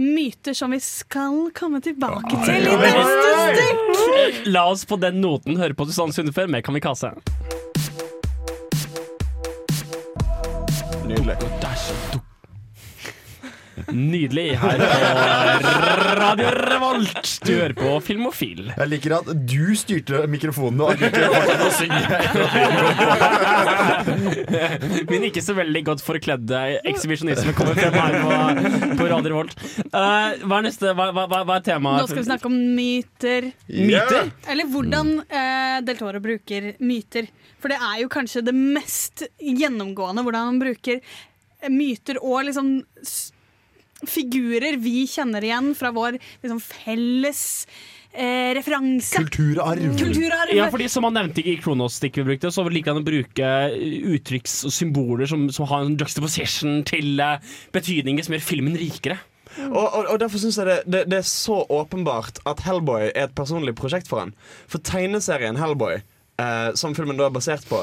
Speaker 5: myter som vi skal komme tilbake til i neste stikk.
Speaker 3: La oss på den noten høre på Susanne Sundefør med Kamikaze.
Speaker 4: Nydelig.
Speaker 3: Det er så. Nydelig her på Radio Revolt. Du hører på Filmofil.
Speaker 6: Jeg liker at du styrte mikrofonen og allikevel fortsatte å synge.
Speaker 3: Min ikke så veldig godt forkledde ekshibisjonisme kommer frem her på, på Radio Revolt. Uh, hva er neste? Hva, hva, hva er temaet?
Speaker 5: Nå skal vi snakke om myter.
Speaker 3: Myter?
Speaker 5: Eller hvordan uh, Del Toro bruker myter. For det er jo kanskje det mest gjennomgående hvordan han bruker myter og liksom figurer vi kjenner igjen fra vår liksom, felles eh, referanse.
Speaker 6: Kulturarv.
Speaker 5: Kulturarv.
Speaker 3: Ja, fordi Som han nevnte i Kronos-stikket vi brukte, så liker han å bruke uttrykks og symboler som, som har en juxtaposition til uh, betydninger som gjør filmen rikere.
Speaker 4: Og, og, og derfor syns jeg det, det, det er så åpenbart at Hellboy er et personlig prosjekt for han. For tegneserien Hellboy, eh, som filmen da er basert på,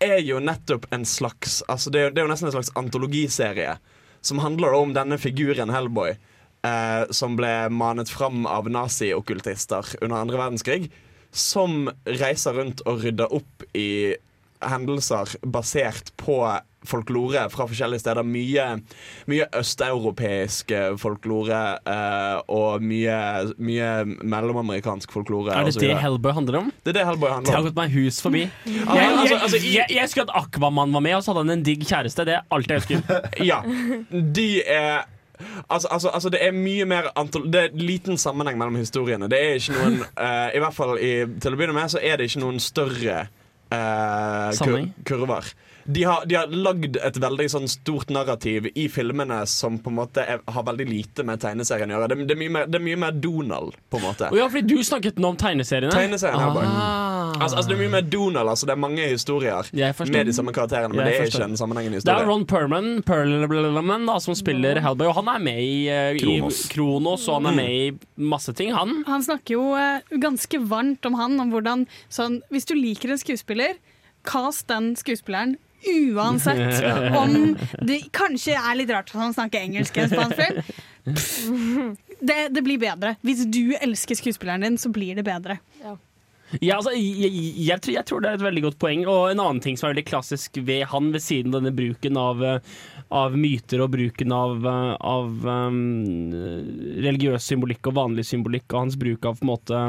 Speaker 4: er jo nettopp en slags Altså det, er, jo- det er jo nesten en slags antologiserie som handler om denne figuren Hellboy. Eh, som ble manet fram av nazi-okkultister under andre verdenskrig. Som reiser rundt og rydder opp i hendelser basert på folklore fra forskjellige steder. Mye, mye østeuropeisk eh, folklore eh, og mye, mye mellomamerikansk folklore.
Speaker 3: Er det det. Hellboy handler om?
Speaker 4: Det er det Hellboy
Speaker 3: Det
Speaker 4: handler
Speaker 3: har
Speaker 4: om.
Speaker 3: gått meg hus forbi. Jeg,
Speaker 4: Ja,
Speaker 3: jeg,
Speaker 4: altså- altså,
Speaker 3: jeg, jeg husker at Aquaman var med, og så hadde han en digg kjæreste. Det er alt jeg husker.
Speaker 4: Ja. De er Altså, altså, altså Det er mye mer Det er liten sammenheng mellom historiene. Det er ikke noen uh, I hvert fall i, til å begynne med så er det ikke noen større uh, kur kurver. De har, de har lagd et veldig sånn stort narrativ i filmene som på en måte er, har veldig lite med tegneserien å gjøre. Det, det, er, mye mer, det er mye mer Donald, på en måte.
Speaker 3: Oh, ja, fordi du snakket nå om tegneseriene.
Speaker 4: Tegneserien.
Speaker 3: Ah.
Speaker 4: Altså, altså, det er mye mer Donald. Altså, det er mange historier med de samme karakterene, men det er ikke en sammenhengende
Speaker 3: Det er. Ron Perlman, Perlman da, som spiller Hellboy, og han er med i, eh,
Speaker 4: Kronos.
Speaker 3: i Kronos, og han er med i masse ting, han.
Speaker 5: Han snakker jo eh, ganske varmt om han, om hvordan sånn, Hvis du liker en skuespiller, cast den skuespilleren. Uansett om det kanskje er litt rart at han snakker engelsk i en spansk film. Det, det blir bedre. Hvis du elsker skuespilleren din, så blir det bedre.
Speaker 3: Ja, altså, jeg, jeg, jeg, tror, jeg tror det er et veldig godt poeng. Og en annen ting som er veldig klassisk ved han, ved siden av denne bruken av, eh, av myter og bruken av, eh, av um, religiøs symbolikk og vanlig symbolikk, og hans bruk av på en måte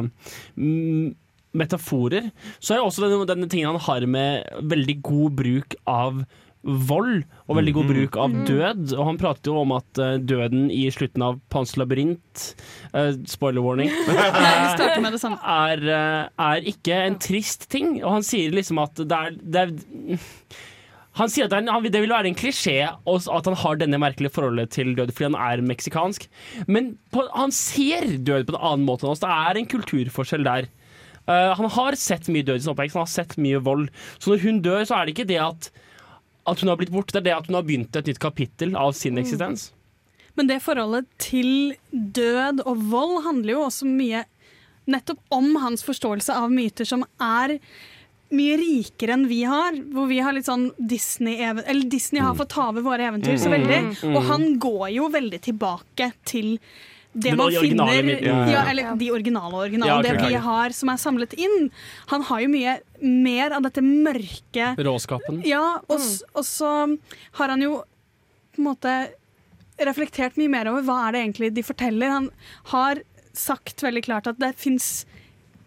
Speaker 3: mm, metaforer, så er det også denne, denne tingen han har med veldig god bruk av vold og veldig god bruk av død. Og han pratet jo om at eh, døden i slutten av Pans labyrint uh, Spoiler warning. Er, eh, er ikke en trist ting. Og han sier liksom at det er, det er han sier at det, er en, det vil være en klisjé at han har denne merkelige forholdet til død fordi han er meksikansk. Men på, han ser død på en annen måte enn oss. Det er en kulturforskjell der. Eh, han har sett mye død i sin oppvekst, han har sett mye vold. Så når hun dør, så er det ikke det at, at hun har blitt borte, det er det at hun har begynt et nytt kapittel av sin eksistens.
Speaker 5: Men det forholdet til død og vold handler jo også mye nettopp om hans forståelse av myter som er mye rikere enn vi har. Hvor vi har litt sånn Disney Eller Disney har fått ta over våre eventyr så
Speaker 3: Mm.
Speaker 5: veldig.
Speaker 3: Mm.
Speaker 5: Og han går jo veldig tilbake til det man
Speaker 3: de
Speaker 5: finner.
Speaker 3: Ja,
Speaker 5: ja,
Speaker 3: ja.
Speaker 5: Eller de originale originale.
Speaker 3: Ja, okay,
Speaker 5: det vi har som er samlet inn. Han har jo mye mer av dette mørke
Speaker 3: Råskapen.
Speaker 5: ja, og, mm. og så har han jo på en måte reflektert mye mer over hva er det egentlig de forteller. Han har sagt veldig klart at det fins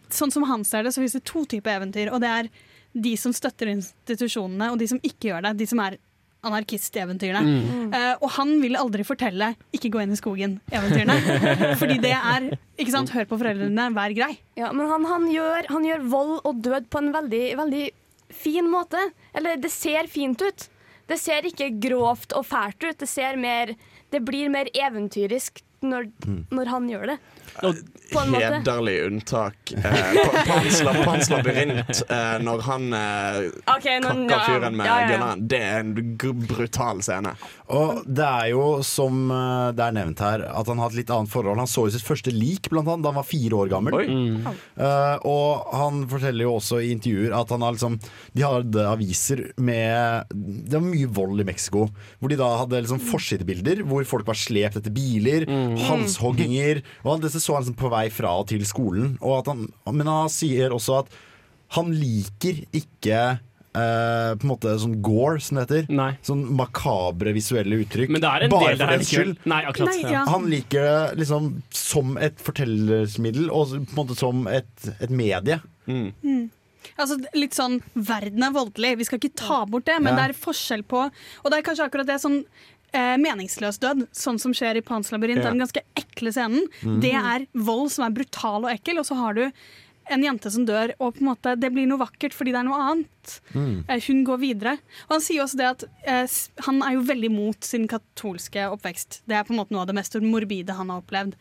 Speaker 5: Sånn som han ser det, så finnes det to typer eventyr. Og det er de som støtter institusjonene, og de som ikke gjør det. De som er anarkisteventyrene.
Speaker 3: Mm.
Speaker 5: Uh, og han vil aldri fortelle 'ikke gå inn i skogen'-eventyrene. Fordi det er ikke sant, hør på foreldrene, vær grei.
Speaker 7: Ja, men han, han, gjør, han gjør vold og død på en veldig, veldig fin måte. Eller det ser fint ut. Det ser ikke grovt og fælt ut. Det, ser mer, det blir mer eventyrisk når, når han gjør det.
Speaker 4: Hederlig unntak. Eh, på- Pans labyrint, eh, når han eh,
Speaker 7: okay, nå-
Speaker 4: kakker fyren med
Speaker 7: ja, ja, ja.
Speaker 4: gunneren. Det er en brutal scene.
Speaker 6: Og det er jo, som eh, det er nevnt her, at han har et litt annet forhold. Han så jo sitt første lik blant annet da han var fire år gammel.
Speaker 3: Mm.
Speaker 6: Uh, og han forteller jo også i intervjuer at han har liksom De hadde aviser med Det var mye vold i Mexico. Hvor de da hadde liksom forsidebilder hvor folk var slept etter biler, halshogginger. Og alt dette så han liksom på vei fra og til skolen. Og at han, men han sier også at han liker ikke Uh, på en måte sånn gore, som det heter. Sånn makabre visuelle uttrykk.
Speaker 3: Men det er en
Speaker 6: Bare
Speaker 3: del
Speaker 6: for dens skyld.
Speaker 3: Nei, akkurat. Nei, ja.
Speaker 6: Han liker det liksom som et fortellersmiddel, og på en måte som et, et medie.
Speaker 5: Mm. Altså, litt sånn Verden er voldelig, vi skal ikke ta bort det, men
Speaker 6: Ja.
Speaker 5: det er forskjell på Og det er kanskje akkurat det sånn eh, meningsløs død, sånn som skjer i Pans labyrint,
Speaker 25: Ja.
Speaker 5: den ganske ekle scenen.
Speaker 25: Mm.
Speaker 5: Det er vold som er brutal og ekkel, og så har du en jente som dør, og på en måte det blir noe vakkert fordi det er noe annet.
Speaker 6: Mm.
Speaker 5: Eh, Hun går videre. Og han sier også det at eh, han er jo veldig mot sin katolske oppvekst. Det er på en måte noe av det mest morbide han har opplevd,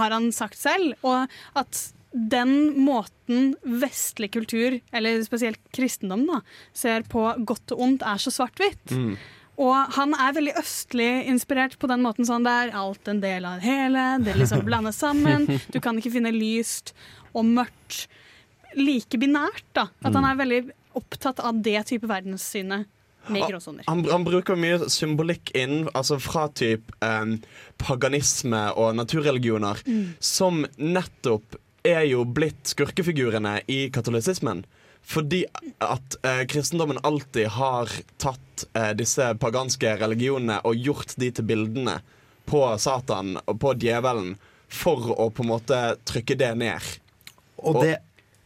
Speaker 5: har han sagt selv. Og at den måten vestlig kultur, eller spesielt kristendom, da, ser på godt og ondt, er så svart-hvitt. Og han er veldig østlig inspirert på den måten sånn det er alt en del av det hele, det liksom blandes sammen, du kan ikke finne lyst og mørkt like binært da, at han er veldig opptatt av det type verdenssynet.
Speaker 4: Han, han bruker mye symbolikk inn, altså fra typ eh, paganisme og naturreligioner,
Speaker 5: Mm.
Speaker 4: som nettopp er jo blitt skurkefigurene i katolisismen. Fordi at eh, kristendommen alltid har tatt eh, disse paganske religionene og gjort de til bildene på Satan og på djevelen for å på en måte trykke det ned.
Speaker 6: Og det,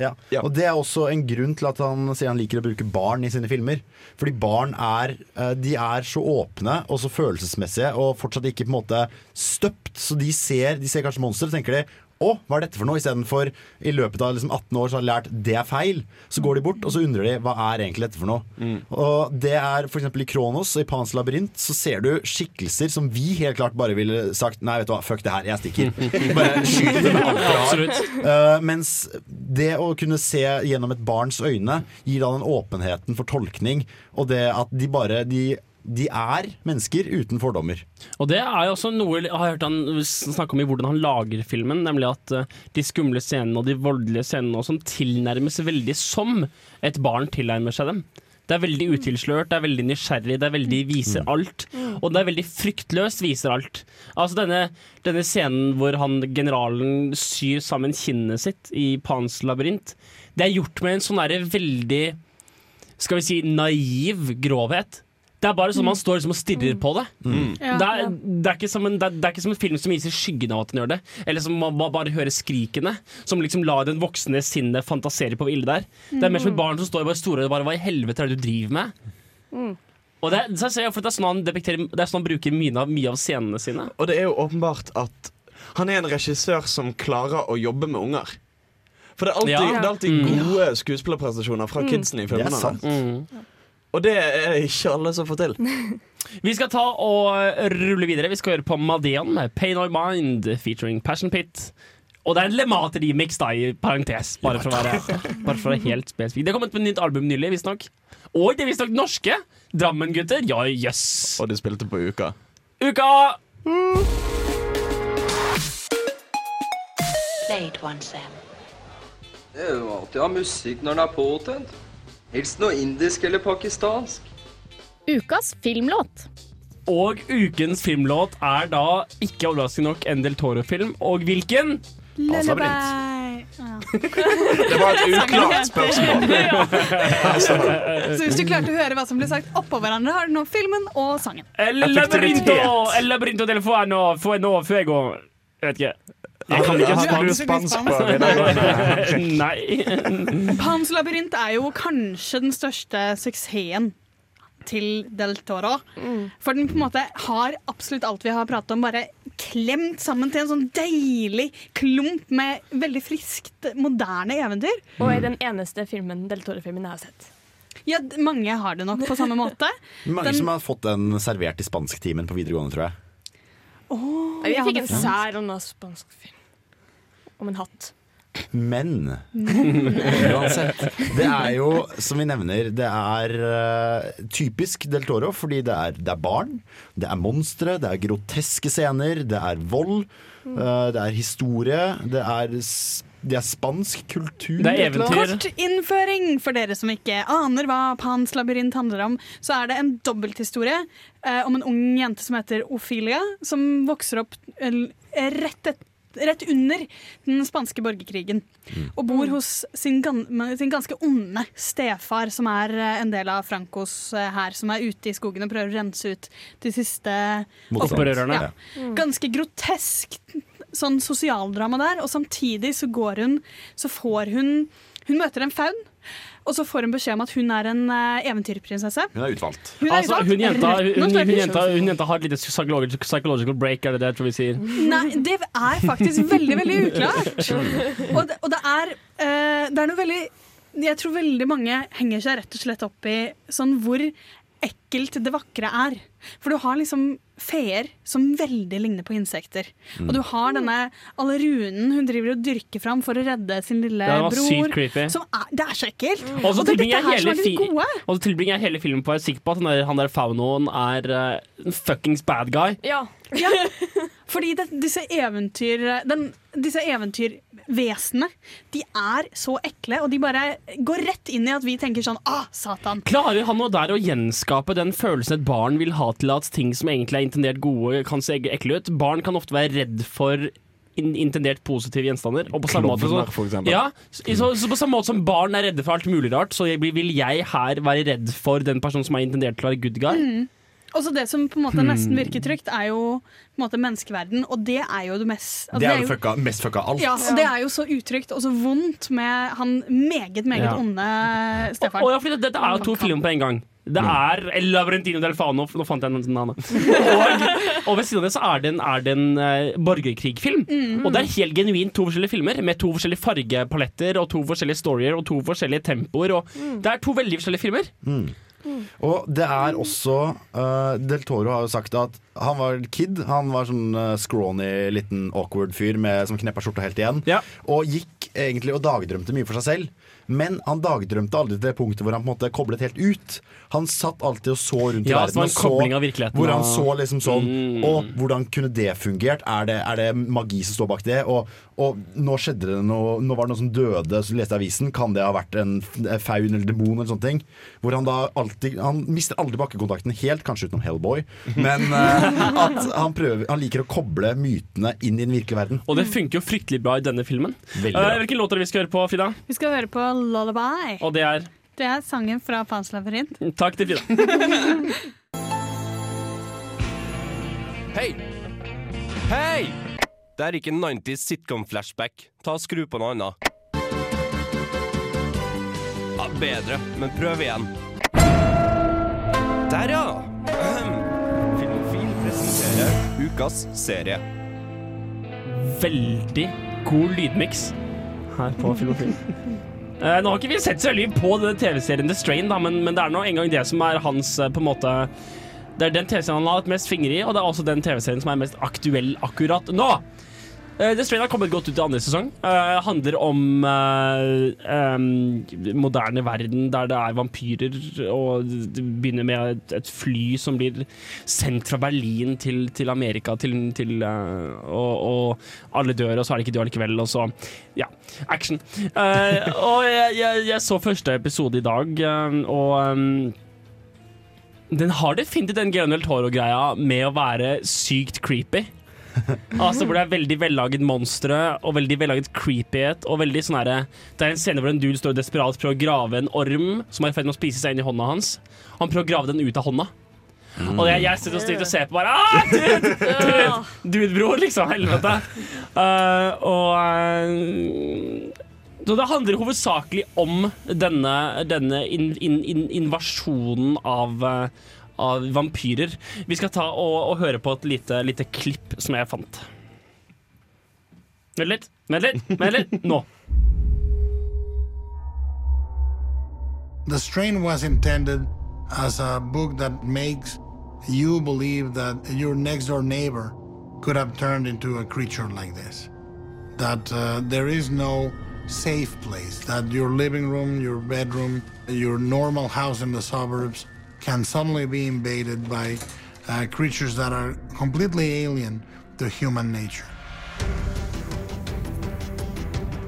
Speaker 6: ja. og det er også en grunn til at han sier han liker å bruke barn i sine filmer. Fordi barn er, eh, de er så åpne og så følelsesmessige og fortsatt ikke på en måte støpt. Så de ser, de ser kanskje monster og tenker de å, hva er dette for noe? Istedenfor i løpet av liksom 18 år så har de lært det er feil. Så går de bort og så undrer de hva er egentlig dette for noe. Og det er f.eks. i Kronos og i Pans labyrint så ser du skikkelser som vi helt klart bare ville sagt nei, vet du hva, fuck det her, jeg stikker. Bare skyt det med alt. Eh, mens det å kunne se gjennom et barns øyne gir da den åpenheten for tolkning, og det at de bare de, de er mennesker uten fordommer.
Speaker 3: Og det er jo også noe jeg har hørt han snakke om i hvordan han lager filmen, nemlig at eh, de skumle scenene og de voldelige scenene og sånn tilnærmes veldig som et barn tilnærmer seg dem. Det er veldig utilslørt, det er veldig nysgjerrig, det er veldig viser alt. Og det er veldig fryktløst viser alt. Altså denne, denne scenen hvor han generalen syr sammen kinnet sitt i Pans labyrint, det er gjort med en sånn derre veldig skal vi si, naiv grovhet. Det er bare sånn man står liksom og stirrer på det.
Speaker 5: Ja,
Speaker 3: det, er, det, er ikke som en, det, er, det er ikke som en film som viser skyggen av at den gjør det. Eller som man ba- bare hører skrikene. Som liksom lar den voksne sinnet fantasere på hvor ille det er. Det er mer som et barn som står bare store og bare Hva i helvete er det du driver med? Og det, er- så jeg ser for det er sånn han Det er sånn han bruker mye av, mye av scenene sine.
Speaker 4: Og det er jo åpenbart at han er en regissør som klarer å jobbe med unger. For det er alltid,
Speaker 3: Ja.
Speaker 4: det er alltid
Speaker 3: Mm.
Speaker 4: gode skuespillerprestasjoner fra
Speaker 3: Mm.
Speaker 4: kidsene i
Speaker 3: Det er
Speaker 4: filmene.
Speaker 3: sant. Mm.
Speaker 4: Og det er ikke alle som får til.
Speaker 3: Vi skal ta og rulle videre. Vi skal høre på Madeon med Pain or Mind featuring Passion Pit. Og det er en Lemater-remix, da, i parentes. Bare for å være, bare for å være helt spesifikk. Det kom kommet med et nytt album nylig, visstnok. Og det er visstnok norske. Drammen-gutter. Ja, jøss.
Speaker 4: Og de spilte på Uka.
Speaker 3: Uka!
Speaker 25: Sam.
Speaker 26: Det er jo alltid å ha musikk når den er påtent. Helst noe indisk eller pakistansk.
Speaker 27: Ukas filmlåt.
Speaker 3: Og ukens filmlåt er da ikke overraskende nok en Del Toro-film. Og hvilken?
Speaker 5: Lullaby. Ja.
Speaker 4: Det var et uklart spørsmål.
Speaker 5: Så hvis du klarte å høre hva som ble sagt oppå hverandre, har du nå filmen og sangen.
Speaker 3: El labyrinto, el labyrinto del fuano, fueno, fuego. Jeg vet ikke. Jeg kan ikke
Speaker 5: du
Speaker 3: spansk.
Speaker 5: spansk på videregående?
Speaker 3: Nei.
Speaker 5: Pans labyrint er jo kanskje den største suksessen til Del Toro. For den på en måte har absolutt alt vi har pratet om, bare klemt sammen til en sånn deilig klump med veldig friskt, moderne eventyr.
Speaker 7: Og er den eneste filmen Del Toro-filmen jeg har sett.
Speaker 5: Ja, mange har det nok på samme måte.
Speaker 6: Mange
Speaker 5: Den-
Speaker 6: som har fått den servert i spansktimen på videregående, tror jeg.
Speaker 5: Åh,
Speaker 7: Jeg
Speaker 5: ja,
Speaker 7: fikk en sær og noe spansk film. Om en hatt.
Speaker 6: Men uansett. Det er jo, som vi nevner, det er uh, typisk Del Toro, fordi det er, det er barn, det er monstre, det er groteske scener, det er vold, Uh, det er historie, det er, det er spansk kultur.
Speaker 3: Det er eventyr.
Speaker 5: Kort innføring for dere som ikke aner hva Pans labyrint handler om. Så er det en dobbelthistorie eh, om en ung jente som heter Ophelia, som vokser opp eh, rett, et, rett under den spanske borgerkrigen. Og bor hos sin, gan sin ganske onde stefar, som er eh, en del av Francos eh, hær, som er ute i skogen og prøver å rense ut de siste.
Speaker 3: Opprørerne.
Speaker 5: Ja. Ganske grotesk sånn sosialdrama der, og samtidig så går hun Så får hun Hun møter en faun, og så får hun beskjed om at hun er en eh, eventyrprinsesse.
Speaker 6: Hun er utvalgt.
Speaker 5: Hun er
Speaker 3: Altså,
Speaker 5: utvalgt.
Speaker 3: hun, jenta, hun, hun, hun, jenta, hun jenta har et lite psychological, psychological break, er det det jeg tror vi sier?
Speaker 5: Nei, det er faktisk veldig, veldig uklart. Og det, og det er eh, Det er noe veldig Jeg tror veldig mange henger seg rett og slett opp i sånn hvor ekkelt det vakre er. For du har liksom feer som veldig ligner på insekter.
Speaker 3: Mm.
Speaker 5: Og du har denne allerunen hun driver og dyrker fram for å redde sin lille
Speaker 3: Det
Speaker 5: bror.
Speaker 3: sykt creepy.
Speaker 5: Som er, det er så ekkelt!
Speaker 3: Og så
Speaker 5: Og det dette
Speaker 3: jeg
Speaker 5: her
Speaker 3: hele,
Speaker 5: det
Speaker 3: fi
Speaker 5: gode.
Speaker 3: og så tilbringer jeg hele filmen på å være sikker på at han der, faunoen er en fuckings bad guy.
Speaker 7: Ja.
Speaker 5: Ja, fordi det, disse eventyr den, Disse eventyrvesenene De er så ekle, og de bare går rett inn i at vi tenker sånn Ah, satan!
Speaker 3: Klarer han nå der å gjenskape den følelsen et barn vil ha til at ting som egentlig er intendert gode, kan se ekle ut? Barn kan ofte være redd for in intendert positive gjenstander. Og på samme måte så, ja, så, så, så på samme måte som barn er redde for alt mulig rart, så jeg, vil jeg her være redd for den personen som er intendert til å være good guy.
Speaker 5: Mm. Og så Det som på en måte
Speaker 3: Hmm.
Speaker 5: nesten virker trygt, er jo på en måte menneskeverden, og det er jo det mest altså,
Speaker 6: Det er jo fucka, mest fucka alt.
Speaker 5: Ja, og det er jo så utrygt og så vondt med han meget, meget
Speaker 3: Ja.
Speaker 5: onde Stefan.
Speaker 3: og ja, for Dette er jo to filmer på en gang. Det er El Lavrentino del Fano, nå fant jeg navnet. Og, og ved siden av det så er det en, er det en uh, borgerkrigfilm.
Speaker 5: Mm.
Speaker 3: Og det er helt genuint to forskjellige filmer, med to forskjellige fargepaletter og to forskjellige storyer og to forskjellige tempoer. Og Det er to veldig forskjellige filmer.
Speaker 6: Mm. Og det er også uh, Del Toro har jo sagt at han var kid. Han var sånn uh, scrawny, liten awkward fyr med, som kneppa skjorta helt igjen. Og gikk egentlig og dagdrømte mye for seg selv. Men han dagdrømte aldri til det punktet hvor han på en måte koblet helt ut. Han satt alltid og så rundt
Speaker 3: Ja,
Speaker 6: i verden.
Speaker 3: var
Speaker 6: Og
Speaker 3: så,
Speaker 6: hvor han så liksom sånn
Speaker 3: Mm.
Speaker 6: Og hvordan kunne det fungert? Er det, er det magi som står bak det? Og, og nå skjedde det noe Nå var det noen som døde, så leste jeg avisen. Kan det ha vært en faun eller demon eller sånne ting? Hvor han da alltid Han mister aldri bakkekontakten helt, kanskje utenom Hellboy. Men eh, at han prøver Han liker å koble mytene inn i den virkelige verden.
Speaker 3: Og det funker jo fryktelig bra i denne filmen. Eh, hvilken låt er det vi skal høre på, Frida?
Speaker 5: Vi skal høre på Lullaby.
Speaker 3: Og det er
Speaker 5: Det er sangen fra Pans labyrint.
Speaker 3: Takk til Frida.
Speaker 25: Hei! Hei! Det er ikke 90s sitcom-flashback. Ta og Skru på noe annet. Ja, bedre, men prøv igjen. Der, ja! Filmofil presenterer ukas serie.
Speaker 3: Veldig god lydmiks her på Filmofil. Eh, nå har ikke vi sett så veldig på denne TV-serien The Strain, da, men, men det er nå en gang det som er hans eh, på en måte Det er den TV-serien han har hatt mest fingre i, og det er også den TV-serien som er mest aktuell akkurat nå. Eh, The Strain har kommet godt ut i andre sesong. Uh, handler om uh, um, moderne verden der det er vampyrer, og det begynner med et, et fly som blir sendt fra Berlin til, til Amerika, til, til, uh, og, og alle dør, og så er det ikke du allikevel, og så Ja, action. Og jeg, jeg, jeg så første episode i dag, og um, den har definitivt den Guillermo del Toro-greia med å være sykt creepy. Altså Hvor det er veldig vellaget monstre og veldig vellaget creepyhet. Og veldig sånn Det er en scene hvor en dude står desperat prøver å grave en orm som er i ferd med å spise seg inn i hånda hans. Han prøver å grave den ut av hånda. Og jeg, jeg sitter og styrer og ser på bare ah, dude, dude, dude, bror, liksom. Helvete. Uh, og uh, så det handler hovedsakelig om denne, denne in, in, in, invasjonen av, eh, av vampyrer. Vi skal ta og, og høre på et lite, lite klipp som jeg fant. Vent litt, vent litt, vent litt. Nå.
Speaker 24: The Strain was intended as a book that makes you believe that your next door neighbor could have turned into a creature like this. That uh, there is no safe place, that your living room, your bedroom, your normal house in the suburbs can suddenly be invaded by uh, creatures that are completely alien to human nature.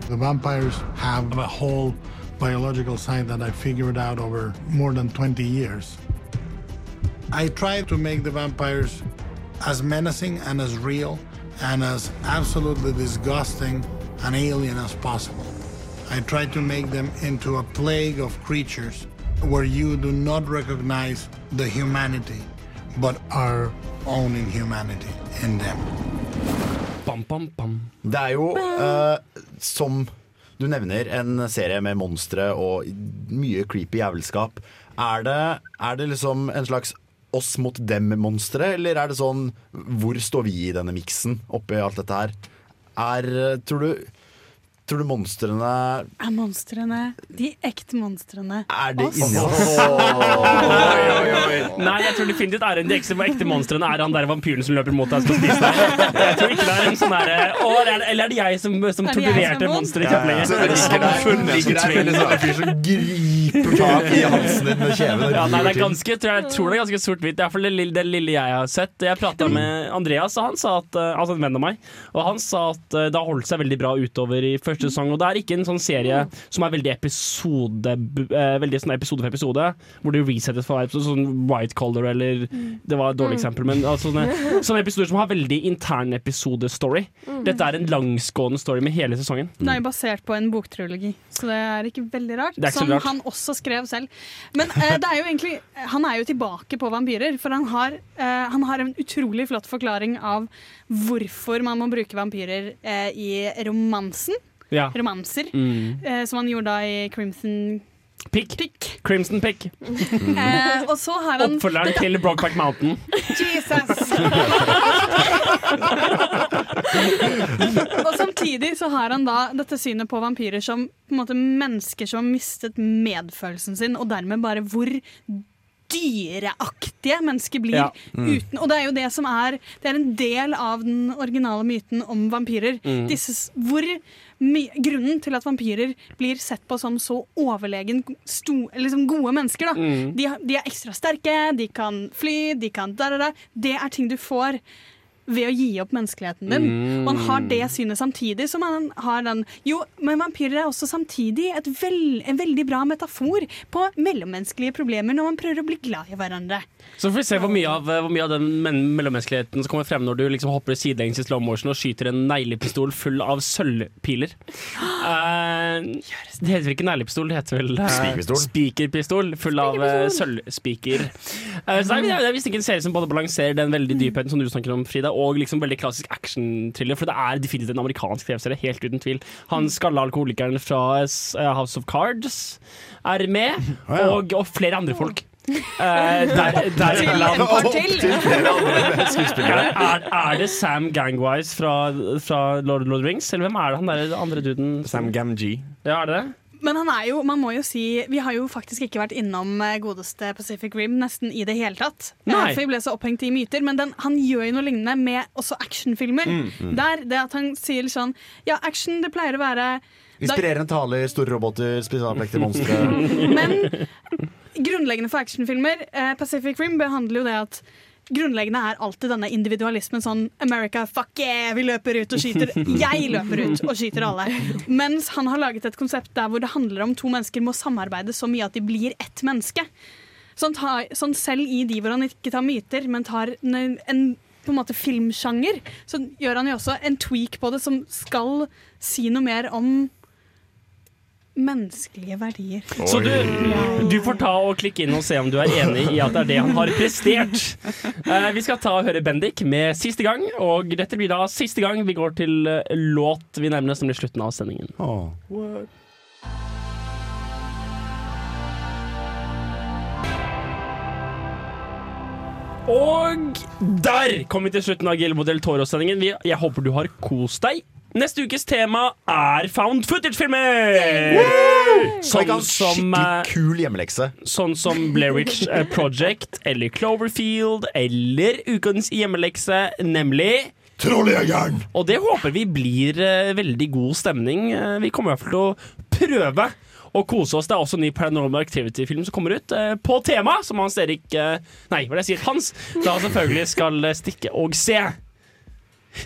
Speaker 24: The vampires have a whole biological side that I figured out over more than 20 years. I tried to make the vampires as menacing and as real and as absolutely disgusting and alien as possible. I tried to make them into a plague of creatures where you do not recognize the humanity, but our own inhumanity in them.
Speaker 3: Bam, bam, bam.
Speaker 6: Det er jo eh, som Du nevner en serie med monstre og mye creepy jævelskap. Er det, er det liksom en slags oss mot dem-monstre, eller er det sånn hvor står vi i denne miksen oppi alt dette her? Er, tror du Tror du monstrene
Speaker 5: Er monstrene de ekte monstrene
Speaker 6: Er det
Speaker 5: oss?
Speaker 6: inni oss?
Speaker 3: Nei, jeg tror definitivt er en de ekte, ekte monstrene er han der vampyren som løper mot deg og skal spise deg. Jeg tror ikke det er en sånn der... «Å, eller- er det jeg som, som
Speaker 5: Er som er
Speaker 3: torturerte monsteret
Speaker 6: Ja, ja.
Speaker 3: kjempelenge?
Speaker 6: Så det er ligger der liksom en fyr som griper tak i halsen din med kjeven.
Speaker 3: Ja, nei, det er ganske, tror jeg, jeg tror det er ganske sort-hvitt. Det er for det lille, det lille jeg har sett. Jeg prata med Andreas, og han sa at, altså en venn av meg, og han sa at eh, det har holdt seg veldig bra utover i første sesong. Og det er ikke en sånn serie som er veldig episode eh, Veldig sånn episode for episode, hvor det resettes for hver episode, sånn White Collar eller Det var et dårlig
Speaker 5: Mm.
Speaker 3: eksempel, men altså, sånne, sånne episoder som har veldig intern episode-story.
Speaker 5: Mm.
Speaker 3: Dette er en langsgående story med hele sesongen.
Speaker 5: Den er jo basert på en boktrilogi, så det er ikke veldig rart.
Speaker 3: Det ikke
Speaker 5: som
Speaker 3: rart.
Speaker 5: han også skrev selv. Men eh, det er jo egentlig Han er jo tilbake på vampyrer, for han har, eh, han har en utrolig flott forklaring av hvorfor man må bruke vampyrer eh, i romansen.
Speaker 3: Ja.
Speaker 5: Romanser.
Speaker 3: Mm.
Speaker 5: Eh, som han gjorde da i Crimson
Speaker 3: Pick. Crimson Pick.
Speaker 5: Eh, og så har han
Speaker 3: Oppfølgeren til Brokeback Mountain.
Speaker 5: Jesus! og samtidig så har han da dette synet på vampyrer som på en måte mennesker som har mistet medfølelsen sin, og dermed bare hvor dyreaktige mennesker blir.
Speaker 3: Ja. Mm.
Speaker 5: Uten, og det er jo det som er Det er en del av den originale myten om vampyrer.
Speaker 3: Mm.
Speaker 5: Disse, hvor grunnen til at vampyrer blir sett på som så overlegen sto, liksom gode mennesker, da.
Speaker 3: Mm.
Speaker 5: De, de er ekstra sterke, de kan fly, de kan da, da, da. Det er ting du får ved å gi opp menneskeligheten din.
Speaker 3: Mm.
Speaker 5: Og han har det synet samtidig som han har den Jo, men vampyrer er også samtidig et vel, en veldig bra metafor på mellommenneskelige problemer når man prøver å bli glad i hverandre.
Speaker 3: Så får vi se hvor mye av, hvor mye av den men- mellommenneskeligheten som kommer frem når du liksom hopper sidelengs i slow motion og skyter en neglepistol full av sølvpiler. Uh, det heter vel ikke neglepistol, det heter vel uh,
Speaker 6: Spikerpistol.
Speaker 3: spikerpistol full av uh, sølvspiker. Uh, så det er, det er visst ikke en serie som både balanserer den veldig dypheten som du snakker om, Frida, og liksom veldig klassisk action-thriller, for det er definitivt en amerikansk TV-serie, helt uten tvil. Han skalla alkoholikeren fra eh, House of Cards er med,
Speaker 6: ja.
Speaker 3: og, og flere andre folk. Uh, der, der,
Speaker 5: Til en par til.
Speaker 3: Er, er, er det Sam Gangwise fra, fra Lord of the Rings, eller hvem er det han der andre duden?
Speaker 4: Sam Gamgee.
Speaker 3: Ja, er det det?
Speaker 5: Men han er jo, man må jo si Vi har jo faktisk ikke vært innom eh, godeste Pacific Rim nesten i det hele tatt. Eh,
Speaker 3: Nei.
Speaker 5: For vi ble så opphengt i myter. Men den, han gjør jo noe lignende med også actionfilmer.
Speaker 6: Mm, mm.
Speaker 5: Der det at han sier sånn Ja, action, det pleier å være
Speaker 6: Inspirerende taler, store roboter, spesialplekter, monstre.
Speaker 5: Men grunnleggende for actionfilmer eh, Pacific Rim behandler jo det at Grunnleggende er alltid denne individualismen. Sånn America, fuck yeah, vi løper ut og skyter. Jeg løper ut og skyter alle. Mens han har laget et konsept der hvor det handler om to mennesker må samarbeide så mye at de blir ett menneske. Sånn, ta, sånn selv i de hvor han ikke tar myter, men tar en, en på en måte filmsjanger, så gjør han jo også en tweak på det som skal si noe mer om menneskelige verdier.
Speaker 3: Så du, du får ta og klikke inn og se om du er enig i at det er det han har prestert. Eh, vi skal ta og høre Bendik med siste gang, og dette blir da siste gang vi går til eh, låt vi nærmer oss, nemlig slutten av sendingen. Og der kom vi til slutten av Guillermo del Toro-sendingen. Jeg håper du har kost deg. Neste ukes tema er found footage-filmer! Sånn som
Speaker 6: skikkelig
Speaker 3: eh,
Speaker 6: kul hjemmelekse.
Speaker 3: Sånn som Blairwich Project eller Cloverfield eller ukens hjemmelekse, nemlig
Speaker 6: Trolljegeren!
Speaker 3: Og det håper vi blir eh, veldig god stemning. Eh, vi kommer i hvert fall til å prøve å kose oss. Det er også en ny Paranormal Activity-film som kommer ut eh, på tema, som Hans Erik eh, Nei, hva er det jeg sier? Hans da selvfølgelig skal eh, stikke og se.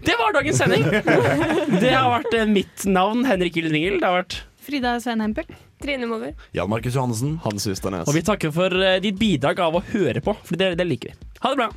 Speaker 3: Det var dagens sending! Det har vært eh, mitt navn, Henrik Gylden Det har vært
Speaker 5: Frida Svein Hempel.
Speaker 7: Trine Mover.
Speaker 6: Jan Markus Johannessen.
Speaker 4: Hans Husternes.
Speaker 3: Og vi takker for eh, ditt bidrag av å høre på, for det, det liker vi. Ha det bra.